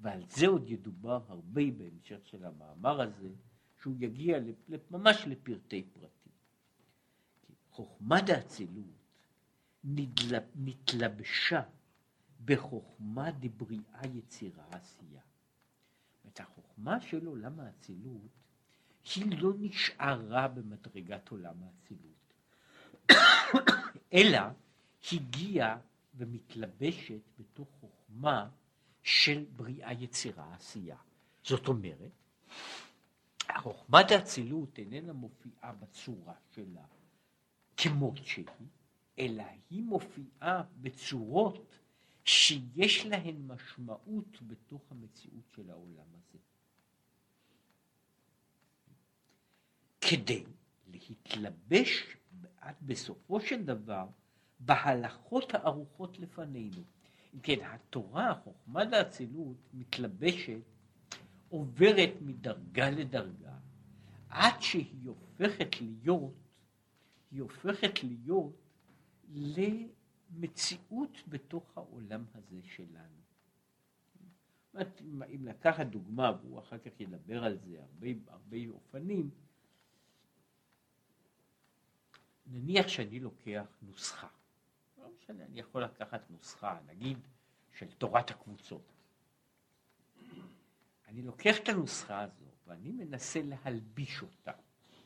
[SPEAKER 1] ועל זה עוד ידובר הרבה בהמשך של המאמר הזה, שהוא יגיע ממש לפרטי פרטים. חוכמת האצילות נתלבשה בחוכמה דבריאה יצירה עשייה. את החוכמה של עולם האצילות היא לא נשארה במדרגת עולם האצילות, אלא הגיעה ומתלבשת בתוך חוכמה של בריאה יצירה עשייה. זאת אומרת, חוכמת האצילות איננה מופיעה בצורה שלה כמות שהיא, אלא היא מופיעה בצורות שיש להן משמעות בתוך המציאות של העולם הזה. כדי להתלבש עד בסופו של דבר בהלכות הערוכות לפנינו. אם כן, התורה, חוכמת האצילות, מתלבשת, עוברת מדרגה לדרגה, עד שהיא הופכת להיות, היא הופכת להיות למציאות בתוך העולם הזה שלנו. אם לקחת דוגמה, והוא אחר כך ידבר על זה הרבה, הרבה אופנים, נניח שאני לוקח נוסחה, לא משנה, אני יכול לקחת נוסחה, נגיד, של תורת הקבוצות. אני לוקח את הנוסחה הזו ואני מנסה להלביש אותה.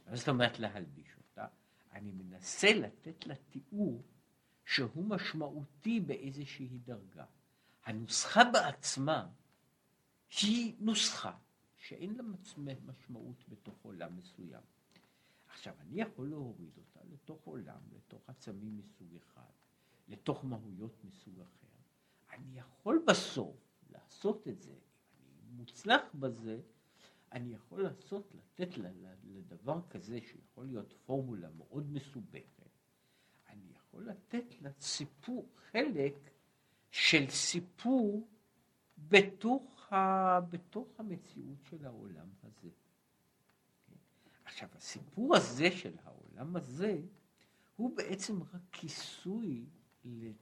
[SPEAKER 1] מה זאת אומרת להלביש אותה? אני מנסה לתת לה תיאור שהוא משמעותי באיזושהי דרגה. הנוסחה בעצמה היא נוסחה שאין לה משמעות בתוך עולם מסוים. עכשיו, אני יכול להוריד אותה לתוך עולם, לתוך עצמים מסוג אחד, לתוך מהויות מסוג אחר. אני יכול בסוף לעשות את זה, אם אני מוצלח בזה, אני יכול לעשות, לתת לדבר כזה, שיכול להיות פורמולה מאוד מסובכת, יכול לתת לה סיפור, חלק של סיפור בתוך, ה, בתוך המציאות של העולם הזה. עכשיו, הסיפור הזה של העולם הזה, הוא בעצם רק כיסוי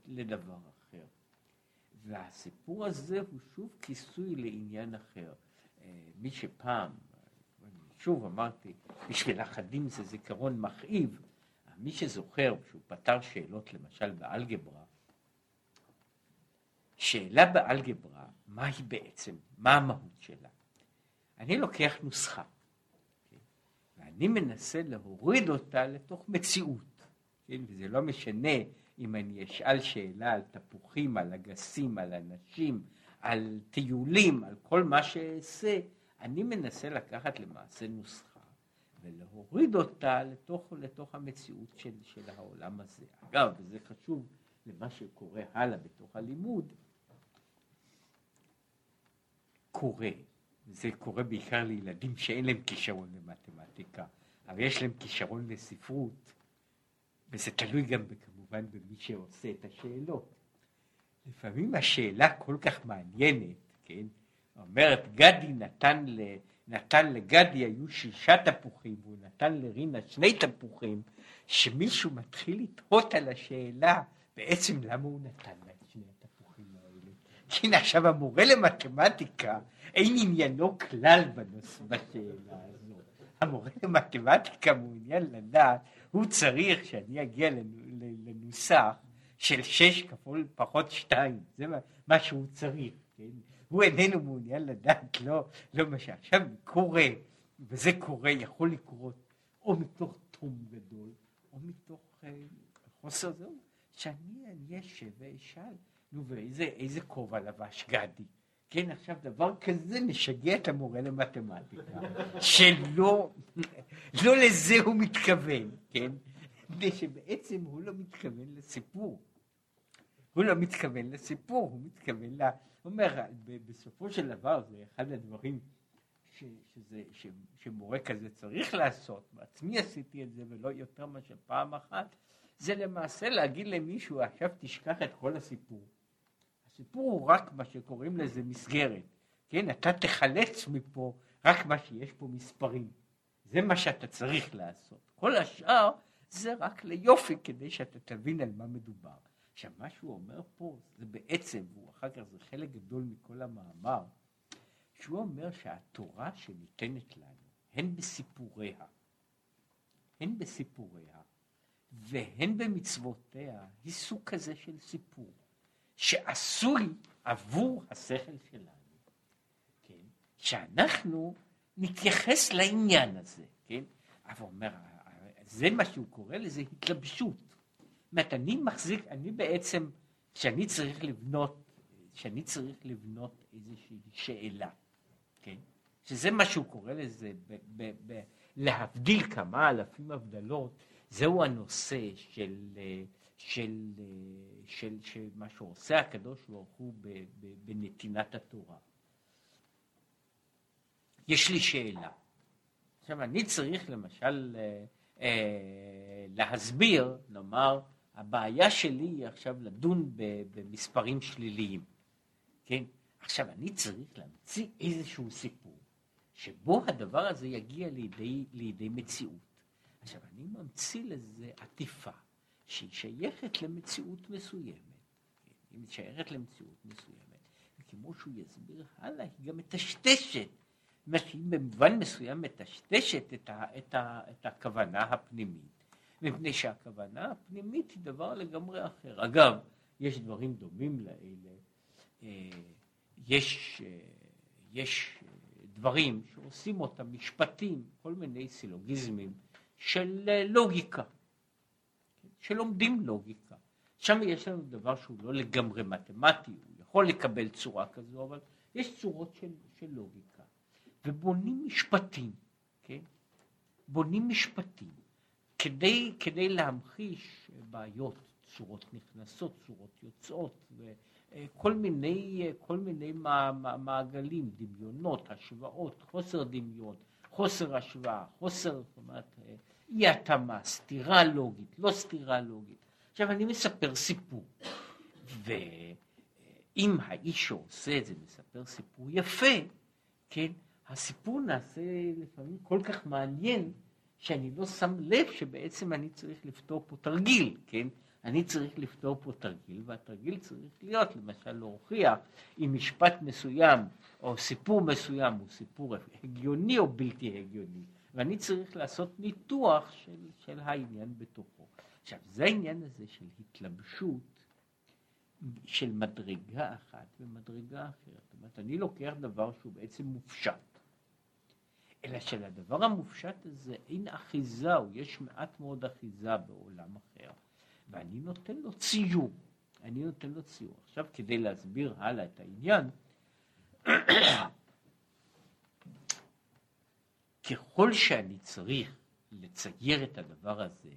[SPEAKER 1] לדבר אחר. והסיפור הזה הוא שוב כיסוי לעניין אחר. אה, מי שפעם, שוב אמרתי, בשביל אחדים זה זיכרון מכאיב, מי שזוכר שהוא פתר שאלות למשל באלגברה, שאלה באלגברה, מה היא בעצם, מה המהות שלה? אני לוקח נוסחה. ואני מנסה להוריד אותה לתוך מציאות, כן? וזה לא משנה אם אני אשאל שאלה על תפוחים, על אגסים, על אנשים, על טיולים, על כל מה שאעשה, אני מנסה לקחת למעשה נוסחה ולהוריד אותה לתוך, לתוך המציאות של, של העולם הזה. אגב, וזה חשוב למה שקורה הלאה בתוך הלימוד, קורה, זה קורה בעיקר לילדים שאין להם כישרון למתמטיקה, אבל יש להם כישרון לספרות, וזה תלוי גם כמובן במי שעושה את השאלות. לפעמים השאלה כל כך מעניינת, כן? אומרת, גדי נתן, ל, נתן לגדי היו שישה תפוחים, והוא נתן לרינה שני תפוחים, שמישהו מתחיל לתהות על השאלה, בעצם למה הוא נתן לה את שני התפוחים האלה. הנה עכשיו המורה למתמטיקה, אין עניינו כלל בנוס, בשאלה הזו. המורה למתמטיקה מעוניין לדעת, הוא צריך שאני אגיע לנוסח של שש כפול פחות שתיים, זה מה, מה שהוא צריך, כן? הוא איננו מעוניין לדעת, לא, לא מה שעכשיו קורה, וזה קורה, יכול לקרות, או מתוך תחום גדול, או מתוך אה, חוסר זהו, שאני אשב ואשאל, נו ואיזה כובע לבש גדי? כן, עכשיו דבר כזה משגע את המורה למתמטיקה, שלא לא לזה הוא מתכוון, כן? מפני שבעצם הוא לא מתכוון לסיפור. הוא לא מתכוון לסיפור, הוא מתכוון ל... הוא אומר, בסופו של דבר זה אחד הדברים ש, שזה, ש, שמורה כזה צריך לעשות, בעצמי עשיתי את זה ולא יותר מאשר פעם אחת, זה למעשה להגיד למישהו, עכשיו תשכח את כל הסיפור. הסיפור הוא רק מה שקוראים לזה מסגרת, כן? אתה תחלץ מפה רק מה שיש פה מספרים. זה מה שאתה צריך לעשות. כל השאר זה רק ליופי כדי שאתה תבין על מה מדובר. עכשיו, מה שהוא אומר פה זה בעצם, והוא אחר כך זה חלק גדול מכל המאמר, שהוא אומר שהתורה שניתנת לנו, הן בסיפוריה, הן בסיפוריה, והן במצוותיה, היא סוג כזה של סיפור, שעשוי עבור השכל שלנו, כן? שאנחנו נתייחס לעניין הזה, כן? אבל אומר, זה מה שהוא קורא לזה התלבשות. אומרת, אני מחזיק, אני בעצם, כשאני צריך לבנות, כשאני צריך לבנות איזושהי שאלה, כן? שזה מה שהוא קורא לזה, ב, ב, ב, להבדיל כמה אלפים הבדלות, זהו הנושא של, של, של, של מה שעושה הקדוש ברוך הוא בנתינת התורה. יש לי שאלה. עכשיו, אני צריך למשל אה, אה, להסביר, נאמר, הבעיה שלי היא עכשיו לדון במספרים שליליים, כן? עכשיו, אני צריך להמציא איזשהו סיפור, שבו הדבר הזה יגיע לידי, לידי מציאות. עכשיו, אני ממציא לזה עטיפה, שהיא שייכת למציאות מסוימת. כן? היא שייכת למציאות מסוימת. וכמו שהוא יסביר הלאה, היא גם מטשטשת אומרת שהיא במובן מסוים מטשטשת את, ה, את, ה, את הכוונה הפנימית, מפני שהכוונה הפנימית היא דבר לגמרי אחר. אגב, יש דברים דומים לאלה, אה, יש, אה, יש דברים שעושים אותם משפטים, כל מיני סילוגיזמים של אה, לוגיקה, שלומדים לוגיקה. שם יש לנו דבר שהוא לא לגמרי מתמטי, הוא יכול לקבל צורה כזו, אבל יש צורות של, של לוגיקה. ובונים משפטים, כן? בונים משפטים כדי, כדי להמחיש בעיות, צורות נכנסות, צורות יוצאות, וכל מיני, כל מיני מעגלים, דמיונות, השוואות, חוסר דמיון, חוסר השוואה, חוסר, זאת אומרת, אי התאמה, סתירה לוגית, לא סתירה לוגית. עכשיו אני מספר סיפור, ואם האיש שעושה את זה מספר סיפור יפה, כן, הסיפור נעשה לפעמים כל כך מעניין, שאני לא שם לב שבעצם אני צריך לפתור פה תרגיל, כן? אני צריך לפתור פה תרגיל, והתרגיל צריך להיות, למשל, להוכיח אם משפט מסוים או סיפור מסוים הוא סיפור הגיוני או בלתי הגיוני, ואני צריך לעשות ניתוח של, של העניין בתוכו. עכשיו, זה העניין הזה של התלבשות של מדרגה אחת ומדרגה אחרת. זאת אומרת, אני לוקח דבר שהוא בעצם מופשט. אלא שלדבר המופשט הזה אין אחיזה, או יש מעט מאוד אחיזה בעולם אחר, ואני נותן לו ציור. אני נותן לו ציור. עכשיו, כדי להסביר הלאה את העניין, ככל שאני צריך לצייר את הדבר הזה,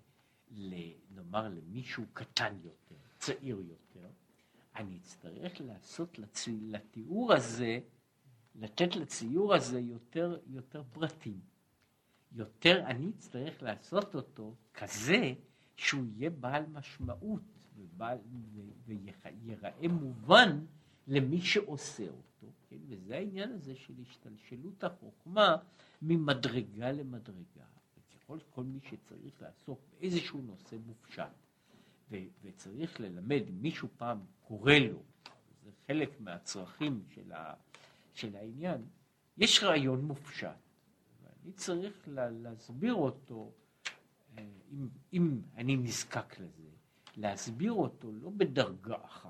[SPEAKER 1] נאמר למישהו קטן יותר, צעיר יותר, אני אצטרך לעשות לצי... לתיאור הזה, לתת לציור הזה יותר, יותר פרטים. יותר, אני אצטרך לעשות אותו כזה שהוא יהיה בעל משמעות ובעל, ויראה מובן למי שעושה אותו, כן? וזה העניין הזה של השתלשלות החוכמה ממדרגה למדרגה. ככל כל מי שצריך לעסוק באיזשהו נושא מופשט, ו- וצריך ללמד, מישהו פעם קורא לו, זה חלק מהצרכים של, ה- של העניין, יש רעיון מופשט, ואני צריך לה- להסביר אותו, אה, אם, אם אני נזקק לזה, להסביר אותו לא בדרגה אחת,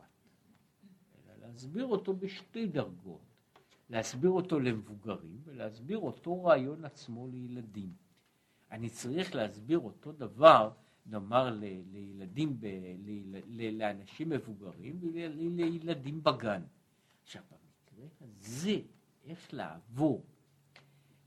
[SPEAKER 1] אלא להסביר אותו בשתי דרגות. להסביר אותו למבוגרים ולהסביר אותו רעיון עצמו לילדים. אני צריך להסביר אותו דבר, נאמר ל, לילדים, ב, ל, ל, לאנשים מבוגרים ולילדים בגן. עכשיו, במקרה הזה, איך לעבור,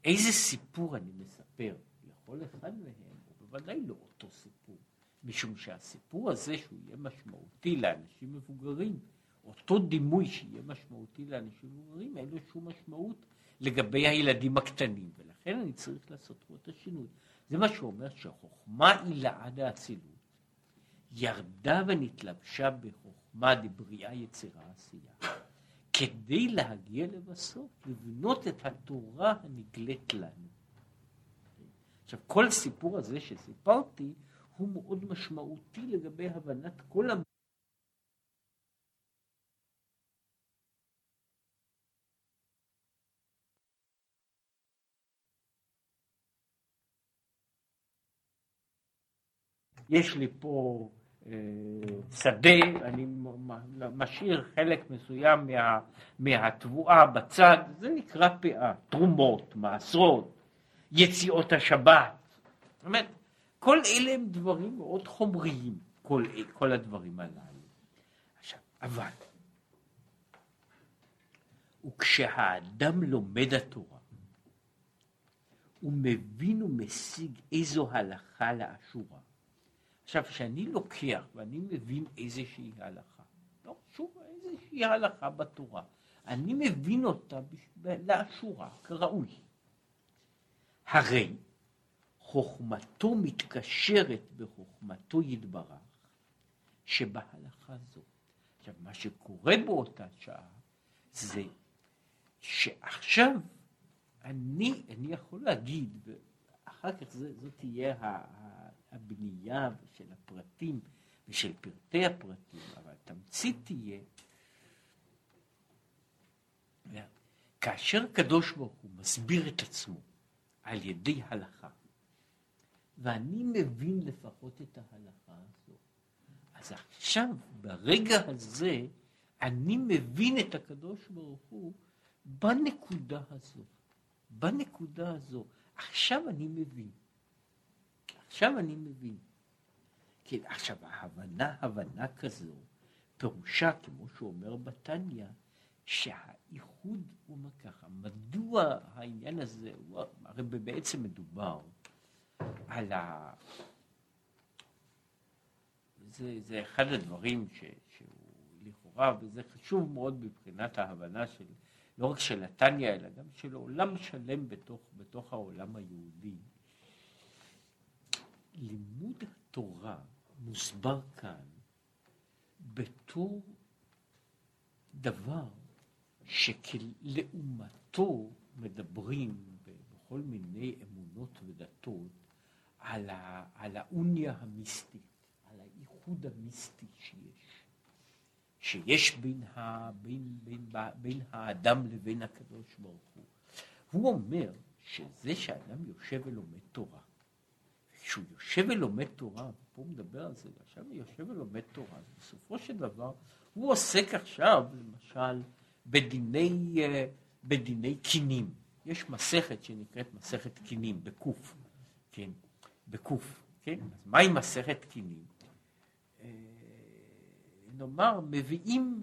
[SPEAKER 1] איזה סיפור אני מספר לכל אחד מהם, הוא בוודאי לא אותו סיפור, משום שהסיפור הזה, שהוא יהיה משמעותי לאנשים מבוגרים, אותו דימוי שיהיה משמעותי לאנשים מבוגרים, אין לו שום משמעות לגבי הילדים הקטנים, ולכן אני צריך לעשות פה את השינוי. זה מה שאומר שהחוכמה היא לעד האצילות. ירדה ונתלבשה בחוכמה דבריאה יצירה עשייה, כדי להגיע לבסוף, לבנות את התורה הנגלית לנו. עכשיו, כל הסיפור הזה שסיפרתי הוא מאוד משמעותי לגבי הבנת כל יש לי פה שדה, אני משאיר חלק מסוים מה, מהתבואה בצד, זה נקרא פאה, תרומות, מעשרות, יציאות השבת. זאת אומרת, כל אלה הם דברים מאוד חומריים, כל, כל הדברים הללו. עכשיו, אבל, וכשהאדם לומד התורה, הוא מבין ומשיג איזו הלכה לאשורה. עכשיו, כשאני לוקח ואני מבין איזושהי הלכה, לא שוב, איזושהי הלכה בתורה, אני מבין אותה לאשורה, כראוי. הרי חוכמתו מתקשרת בחוכמתו יתברך, שבהלכה זו. עכשיו, מה שקורה באותה שעה זה שעכשיו אני, אני יכול להגיד, ואחר כך זה, זאת תהיה הבנייה ושל הפרטים ושל פרטי הפרטים, אבל התמצית תהיה, כאשר קדוש ברוך הוא מסביר את עצמו על ידי הלכה, ואני מבין לפחות את ההלכה הזו, אז עכשיו, ברגע הזה, אני מבין את הקדוש ברוך הוא בנקודה הזו. בנקודה הזו. עכשיו אני מבין. עכשיו אני מבין. כן, עכשיו, ההבנה, הבנה כזו, פירושה, כמו שהוא אומר בתניא, שהאיחוד הוא ככה, מדוע העניין הזה, הוא, הרי בעצם מדובר על ה... זה, זה אחד הדברים ש, שהוא לכאורה, וזה חשוב מאוד מבחינת ההבנה של, לא רק של התניא, אלא גם של עולם שלם בתוך, בתוך העולם היהודי. לימוד התורה מוסבר כאן בתור דבר שכלעומתו מדברים בכל מיני אמונות ודתות על, ה, על האוניה המיסטית, על האיחוד המיסטי שיש, שיש בין, ה, בין, בין, בין, בין האדם לבין הקדוש ברוך הוא. הוא אומר שזה שאדם יושב ולומד תורה, כשהוא יושב ולומד תורה, ופה הוא מדבר על זה, עכשיו הוא יושב ולומד תורה, בסופו של דבר הוא עוסק עכשיו, למשל, בדיני, אה, בדיני קינים, יש מסכת שנקראת מסכת קינים, בקוף, כן, בקוף, כן, אז מהי מסכת קינים? אה, נאמר, מביאים,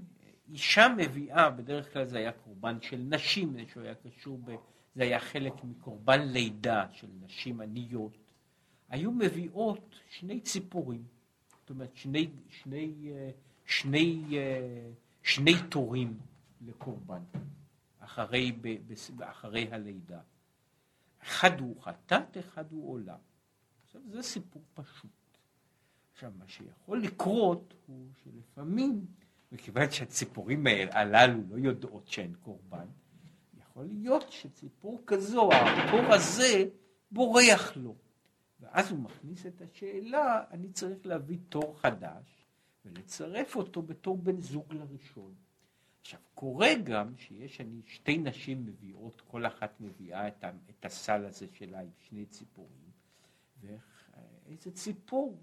[SPEAKER 1] אישה מביאה, בדרך כלל זה היה קורבן של נשים, זה היה קשור, ב, זה היה חלק מקורבן לידה של נשים עניות, היו מביאות שני ציפורים, זאת אומרת שני, שני, אה, שני, שני, שני תורים לקורבן. אחרי, אחרי הלידה. אחד הוא חטאת, אחד הוא עולם. עכשיו, זה סיפור פשוט. עכשיו, מה שיכול לקרות הוא שלפעמים, מכיוון שהציפורים הללו לא יודעות שהן קורבן, יכול להיות שציפור כזו, התור הזה, בורח לו. ואז הוא מכניס את השאלה, אני צריך להביא תור חדש ולצרף אותו בתור בן זוג לראשון. עכשיו, קורה גם שיש אני, שתי נשים מביאות, כל אחת מביאה את, את הסל הזה שלה עם שני ציפורים, ואיזה ציפור,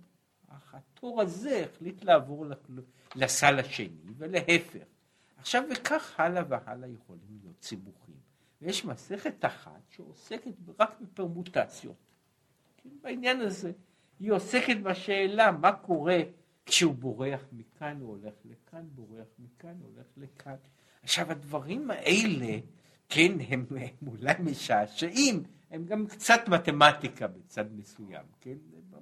[SPEAKER 1] התור הזה החליט לעבור לסל השני, ולהפך. עכשיו, וכך הלאה והלאה יכולים להיות סיבוכים. ויש מסכת אחת שעוסקת רק בפרמוטציות. בעניין הזה, היא עוסקת בשאלה מה קורה כשהוא בורח מכאן הוא הולך לכאן, בורח מכאן הולך לכאן. עכשיו הדברים האלה, כן, הם, הם אולי משעשעים, הם גם קצת מתמטיקה בצד מסוים, כן?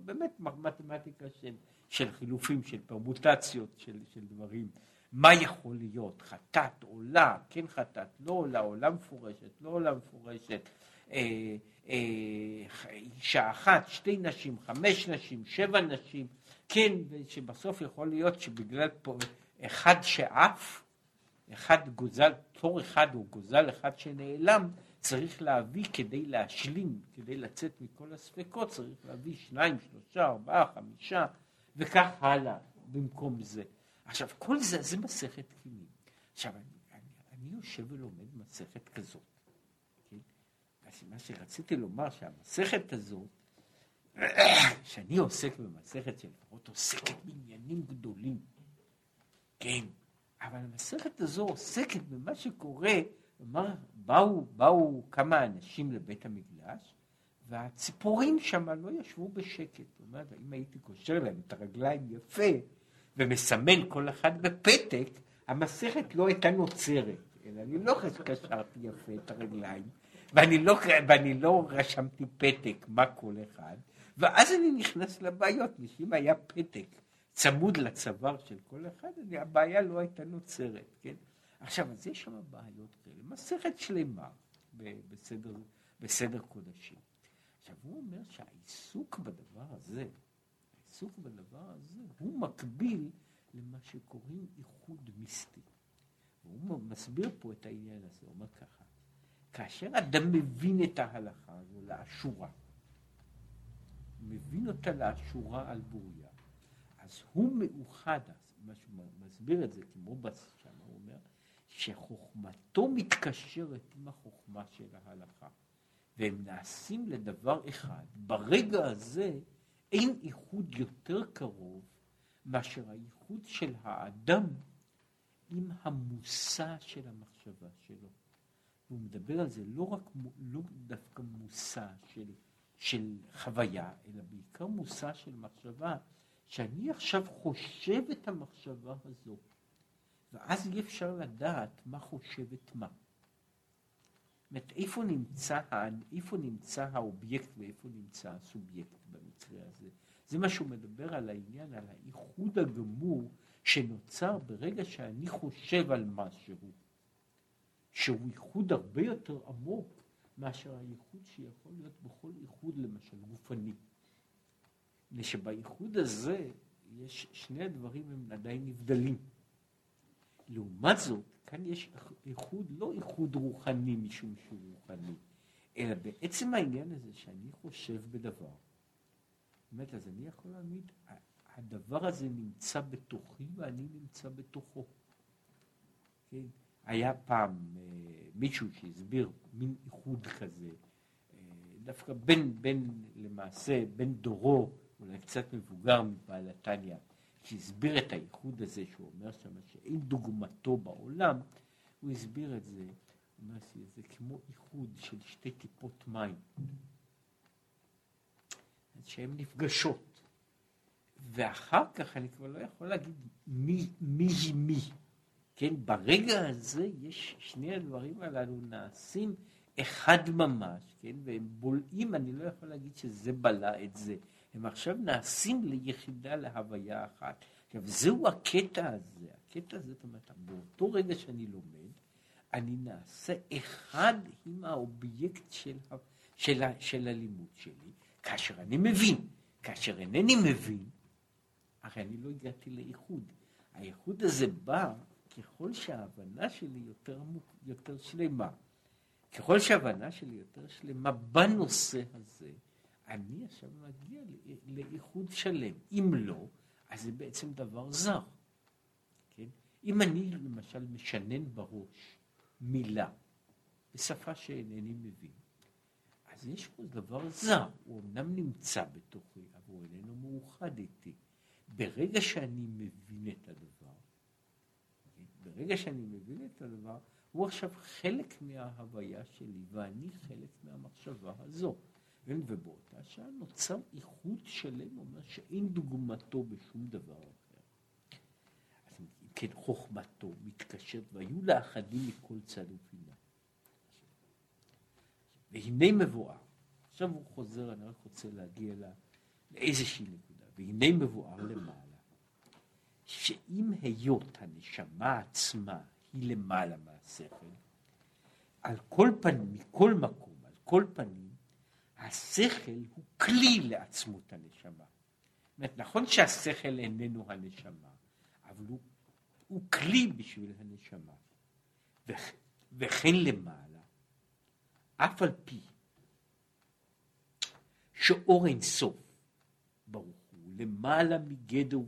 [SPEAKER 1] באמת מתמטיקה של, של חילופים, של פרמוטציות, של, של דברים. מה יכול להיות? חטאת עולה, כן חטאת, לא עולה, עולה מפורשת, לא עולה מפורשת. אה, אישה אחת, שתי נשים, חמש נשים, שבע נשים. כן, שבסוף יכול להיות שבגלל פה אחד שעף, אחד גוזל, תור אחד או גוזל אחד שנעלם, צריך להביא כדי להשלים, כדי לצאת מכל הספקות, צריך להביא שניים, שלושה, ארבעה, חמישה, וכך הלאה במקום זה. עכשיו, כל זה, זה מסכת קינים. עכשיו, אני, אני, אני יושב ולומד מסכת כזאת. מה שרציתי לומר, שהמסכת הזאת, שאני עוסק במסכת שלפחות עוסקת בעניינים גדולים, כן, אבל המסכת הזו עוסקת במה שקורה, כלומר, באו, באו כמה אנשים לבית המקדש, והציפורים שם לא ישבו בשקט. זאת אומרת, אם הייתי קושר להם את הרגליים יפה, ומסמן כל אחד בפתק, המסכת לא הייתה נוצרת, אלא אני לא קשרתי יפה את הרגליים, ואני לא, ואני לא רשמתי פתק מה כל אחד, ואז אני נכנס לבעיות, שאם היה פתק צמוד לצוואר של כל אחד, הבעיה לא הייתה נוצרת, כן? עכשיו, אז יש שם בעיות כאלה, מסכת שלמה בסדר, בסדר קודשים. עכשיו, הוא אומר שהעיסוק בדבר הזה, העיסוק בדבר הזה, הוא מקביל למה שקוראים איחוד מיסטי. והוא מסביר פה את העניין הזה, הוא אומר ככה, כאשר אדם מבין את ההלכה הזו לאשורה, מבין אותה לאשורה על בוריה, אז הוא מאוחד, מה שהוא מסביר את זה, כמו שם הוא אומר, שחוכמתו מתקשרת עם החוכמה של ההלכה, והם נעשים לדבר אחד. ברגע הזה אין איחוד יותר קרוב מאשר האיחוד של האדם עם המושא של המחשבה שלו. הוא מדבר על זה לא רק, לא דווקא מושא של של חוויה, אלא בעיקר מושא של מחשבה, שאני עכשיו חושב את המחשבה הזו, ואז אי אפשר לדעת מה חושבת מה. אומרת, איפה נמצא, איפה נמצא האובייקט ואיפה נמצא הסובייקט במקרה הזה. זה מה שהוא מדבר על העניין, על האיחוד הגמור שנוצר ברגע שאני חושב על משהו, שהוא איחוד הרבה יותר עמוק מאשר הייחוד שיכול להיות בכל איחוד למשל גופני. מפני שבייחוד הזה יש שני הדברים הם עדיין נבדלים. לעומת זאת, כאן יש איחוד, לא איחוד רוחני משום שהוא רוחני, אלא בעצם העניין הזה שאני חושב בדבר. באמת, אז אני יכול להעמיד, הדבר הזה נמצא בתוכי ואני נמצא בתוכו. כן? היה פעם אה, מישהו שהסביר מין איחוד כזה, אה, דווקא בין, בין למעשה, בין דורו, אולי קצת מבוגר מבעל התניא, שהסביר את האיחוד הזה, שהוא אומר שם שאין דוגמתו בעולם, הוא הסביר את זה, הוא אומרת, זה כמו איחוד של שתי טיפות מים, שהן נפגשות. ואחר כך אני כבר לא יכול להגיד מי, מי מי. כן, ברגע הזה יש, שני הדברים הללו נעשים אחד ממש, כן, והם בולעים, אני לא יכול להגיד שזה בלע את זה. הם עכשיו נעשים ליחידה, להוויה אחת. עכשיו, זהו הקטע הזה, הקטע הזה, זאת אומרת, באותו רגע שאני לומד, אני נעשה אחד עם האובייקט של, של, של הלימוד שלי, כאשר אני מבין. כאשר אינני מבין, הרי אני לא הגעתי לאיחוד. האיחוד הזה בא ככל שההבנה שלי יותר, יותר שלמה. ככל שההבנה שלי יותר שלמה בנושא הזה, אני עכשיו מגיע לאיחוד שלם. אם לא, אז זה בעצם דבר זר. כן? אם אני למשל משנן בראש מילה בשפה שאינני מבין, אז יש פה דבר זר, הוא אמנם נמצא בתוכי, אבל הוא איננו מאוחד איתי. ברגע שאני מבין את הדבר, ברגע שאני מבין את הדבר, הוא עכשיו חלק מההוויה שלי, ואני חלק מהמחשבה הזו. כן, ובאותה שעה נוצר איחוד שלם, אומר שאין דוגמתו בשום דבר אחר. אז אם כן, חוכמתו מתקשרת, והיו לאחדים מכל צד ופינה. והנה מבואר, עכשיו הוא חוזר, אני רק רוצה להגיע לאיזושהי נקודה, והנה מבואר למעלה, שאם היות הנשמה עצמה היא למעלה מהשכל, על כל פנים, מכל מקום, על כל פנים, השכל הוא כלי לעצמות הנשמה. אומרת, נכון שהשכל איננו הנשמה, אבל הוא, הוא כלי בשביל הנשמה. וכן למעלה, אף על פי שאור אין סוף, ברוך הוא, למעלה מגדר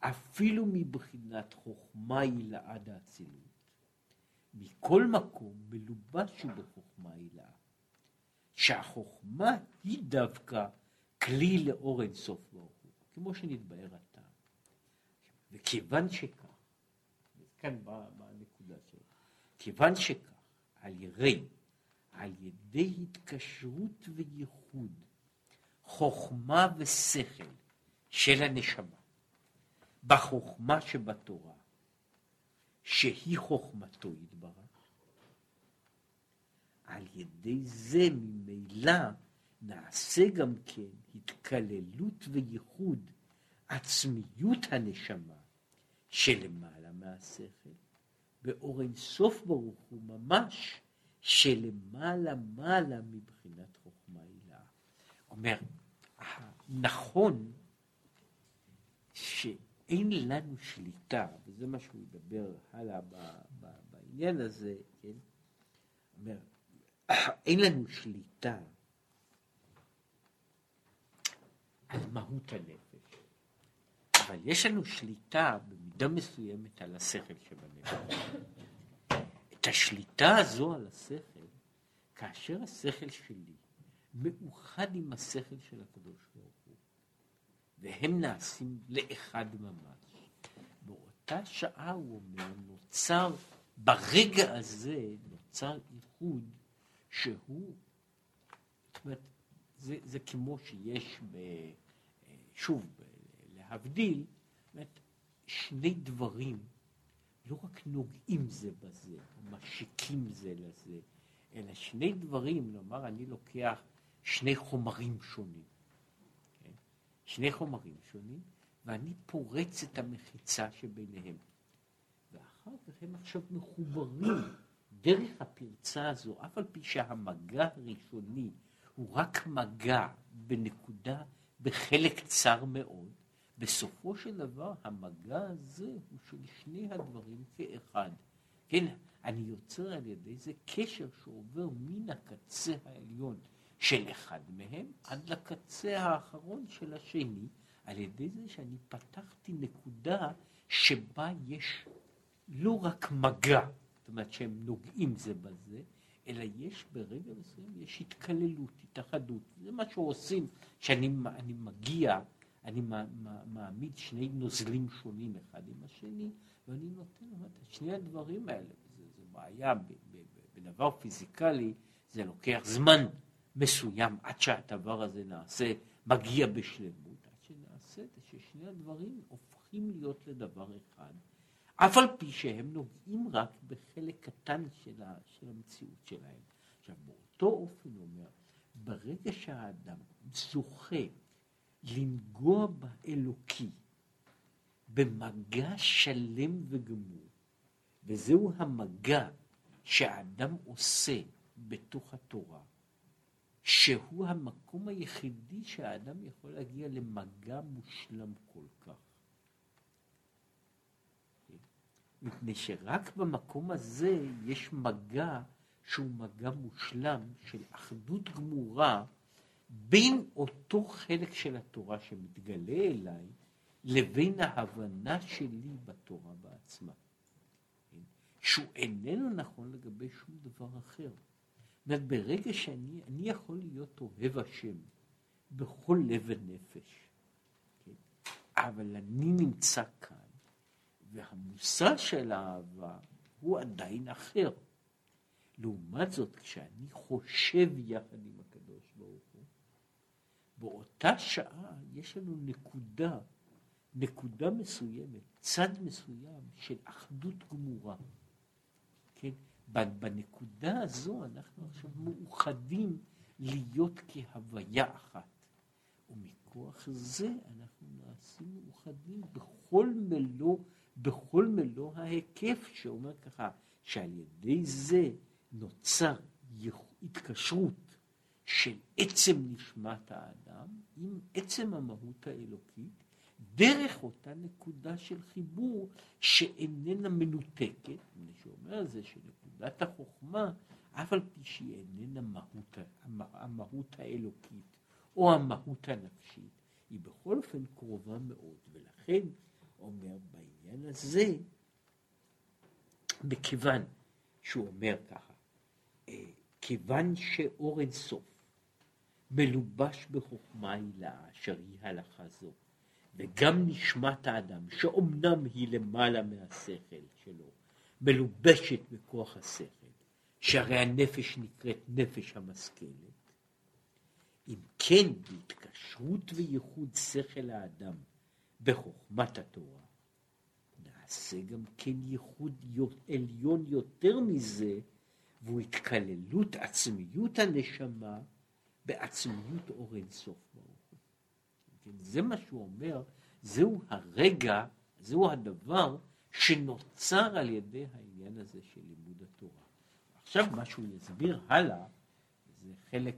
[SPEAKER 1] אפילו מבחינת חוכמה היא לעד האצילות. מכל מקום מלובש הוא בחוכמה הילאה. שהחוכמה היא דווקא כלי לאור אין סוף ברוך הוא, כמו שנתבהר עתה. וכיוון שכך, כאן באה הנקודה שלו, כיוון שכך, על ירי, על ידי התקשרות וייחוד, חוכמה ושכל של הנשמה, בחוכמה שבתורה, שהיא חוכמתו יתברך, על ידי זה ממילא נעשה גם כן התקללות וייחוד עצמיות הנשמה שלמעלה מהשכל, באור אין סוף ברוך הוא ממש שלמעלה מעלה מבחינת חוכמה הילה. אומר, נכון שאין לנו שליטה, וזה מה שהוא ידבר הלאה בעניין הזה, כן? אומר, אין לנו שליטה על מהות הנפש, אבל יש לנו שליטה במידה מסוימת על השכל שבנפש. את השליטה הזו על השכל, כאשר השכל שלי מאוחד עם השכל של הקדוש ברוך והם נעשים לאחד ממש, באותה שעה הוא אומר, נוצר, ברגע הזה נוצר איחוד שהוא, זאת אומרת, זה, זה כמו שיש, ב, שוב, ב, להבדיל, אומרת, שני דברים לא רק נוגעים זה בזה, משיקים זה לזה, אלא שני דברים, נאמר, אני לוקח שני חומרים שונים? שני חומרים שונים, ואני פורץ את המחיצה שביניהם. ואחר כך הם עכשיו מחוברים דרך הפרצה הזו, אף על פי שהמגע הראשוני הוא רק מגע בנקודה, בחלק צר מאוד, בסופו של דבר המגע הזה הוא של שני הדברים כאחד. כן, אני יוצר על ידי זה קשר שעובר מן הקצה העליון של אחד מהם עד לקצה האחרון של השני, על ידי זה שאני פתחתי נקודה שבה יש לא רק מגע, זאת אומרת שהם נוגעים זה בזה, אלא יש ברגע מסוים, יש התקללות, התאחדות. זה מה שעושים, שאני מגיע, אני מעמיד שני נוזלים שונים אחד עם השני, ואני נותן את שני הדברים האלה. זה בעיה בדבר פיזיקלי, זה לוקח זמן מסוים עד שהדבר הזה נעשה, מגיע בשלמות, עד זה, ששני הדברים הופכים להיות לדבר אחד, אף על פי שהם נוגעים רק בחלק קטן של, ה, של המציאות שלהם. עכשיו, באותו אופן אומר, ברגע שהאדם זוכה לנגוע באלוקי במגע שלם וגמור, וזהו המגע שהאדם עושה בתוך התורה, שהוא המקום היחידי שהאדם יכול להגיע למגע מושלם כל כך. מפני שרק במקום הזה יש מגע שהוא מגע מושלם של אחדות גמורה בין אותו חלק של התורה שמתגלה אליי לבין ההבנה שלי בתורה בעצמה. שהוא איננו נכון לגבי שום דבר אחר. אומרת, ברגע שאני אני יכול להיות אוהב השם בכל לב ונפש, כן? אבל אני נמצא כאן, והמושא של האהבה הוא עדיין אחר. לעומת זאת, כשאני חושב יחד עם הקדוש ברוך הוא, באותה שעה יש לנו נקודה, נקודה מסוימת, צד מסוים של אחדות גמורה. כן? בנקודה הזו אנחנו עכשיו מאוחדים להיות כהוויה אחת. ומכוח זה אנחנו נעשים מאוחדים בכל מלוא, בכל מלוא ההיקף שאומר ככה, שעל ידי זה נוצר התקשרות של עצם נשמת האדם עם עצם המהות האלוקית, דרך אותה נקודה של חיבור שאיננה מנותקת, מה שאומר זה שנקודת החוכמה, אף על פי שהיא איננה מהות, המהות האלוקית או המהות הנפשית, היא בכל אופן קרובה מאוד, ולכן אומר בעניין הזה, מכיוון שהוא אומר ככה, אה, כיוון שאור אין סוף מלובש בחוכמה הילה אשר היא הלכה זו, וגם נשמת האדם, שאומנם היא למעלה מהשכל שלו, מלובשת בכוח השכל, שהרי הנפש נקראת נפש המשכלת, אם כן בהתקשרות וייחוד שכל האדם בחוכמת התורה, נעשה גם כן ייחוד עליון יותר מזה, והוא התקללות עצמיות הנשמה בעצמיות אור אינסוף ברוך הוא. כן, זה מה שהוא אומר, זהו הרגע, זהו הדבר שנוצר על ידי העניין הזה של לימוד התורה. עכשיו מה שהוא יסביר הלאה, זה חלק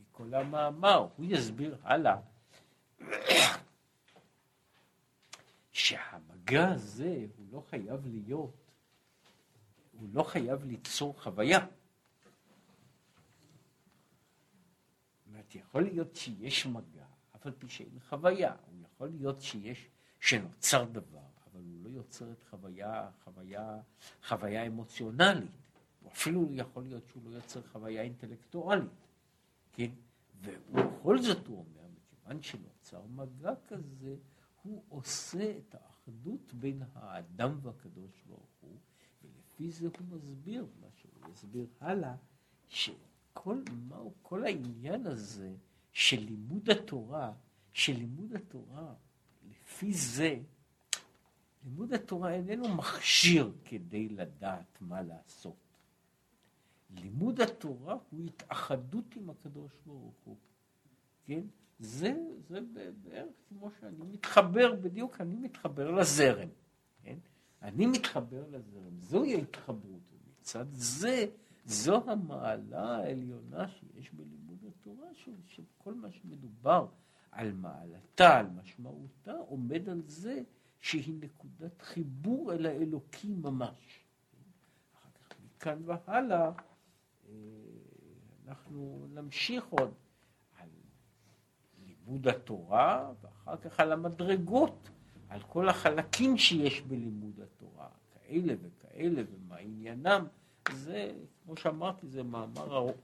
[SPEAKER 1] מכל המאמר, הוא יסביר הלאה שהמגע הזה הוא לא חייב להיות הוא לא חייב ליצור חוויה. אומרת, יכול להיות שיש מגע, אף על פי שאין חוויה. יכול להיות שיש, שנוצר דבר, אבל הוא יוצר את חוויה, חוויה, חוויה אמוציונלית. או אפילו יכול להיות שהוא לא יוצר חוויה אינטלקטואלית, כן? ובכל זאת הוא אומר, מכיוון שנוצר מגע כזה, הוא עושה את האחדות בין האדם והקדוש ברוך הוא, לפי זה הוא מסביר מה שהוא יסביר הלאה, שכל מהו כל העניין הזה של לימוד התורה, של לימוד התורה, לפי זה, לימוד התורה איננו מכשיר כדי לדעת מה לעשות. לימוד התורה הוא התאחדות עם הקדוש ברוך הוא, כן? זה, זה בערך כמו שאני מתחבר, בדיוק אני מתחבר לזרם, כן? אני מתחבר לזרם, זוהי ההתחברות. מצד זה, זו המעלה העליונה שיש בלימוד התורה, של כל מה שמדובר על מעלתה, על משמעותה, עומד על זה שהיא נקודת חיבור אל האלוקי ממש. אחר כך מכאן והלאה אה, אנחנו נמשיך עוד על לימוד התורה, ואחר כך על המדרגות. על כל החלקים שיש בלימוד התורה, כאלה וכאלה, ומה עניינם, זה, כמו שאמרתי, זה מאמר ארוך.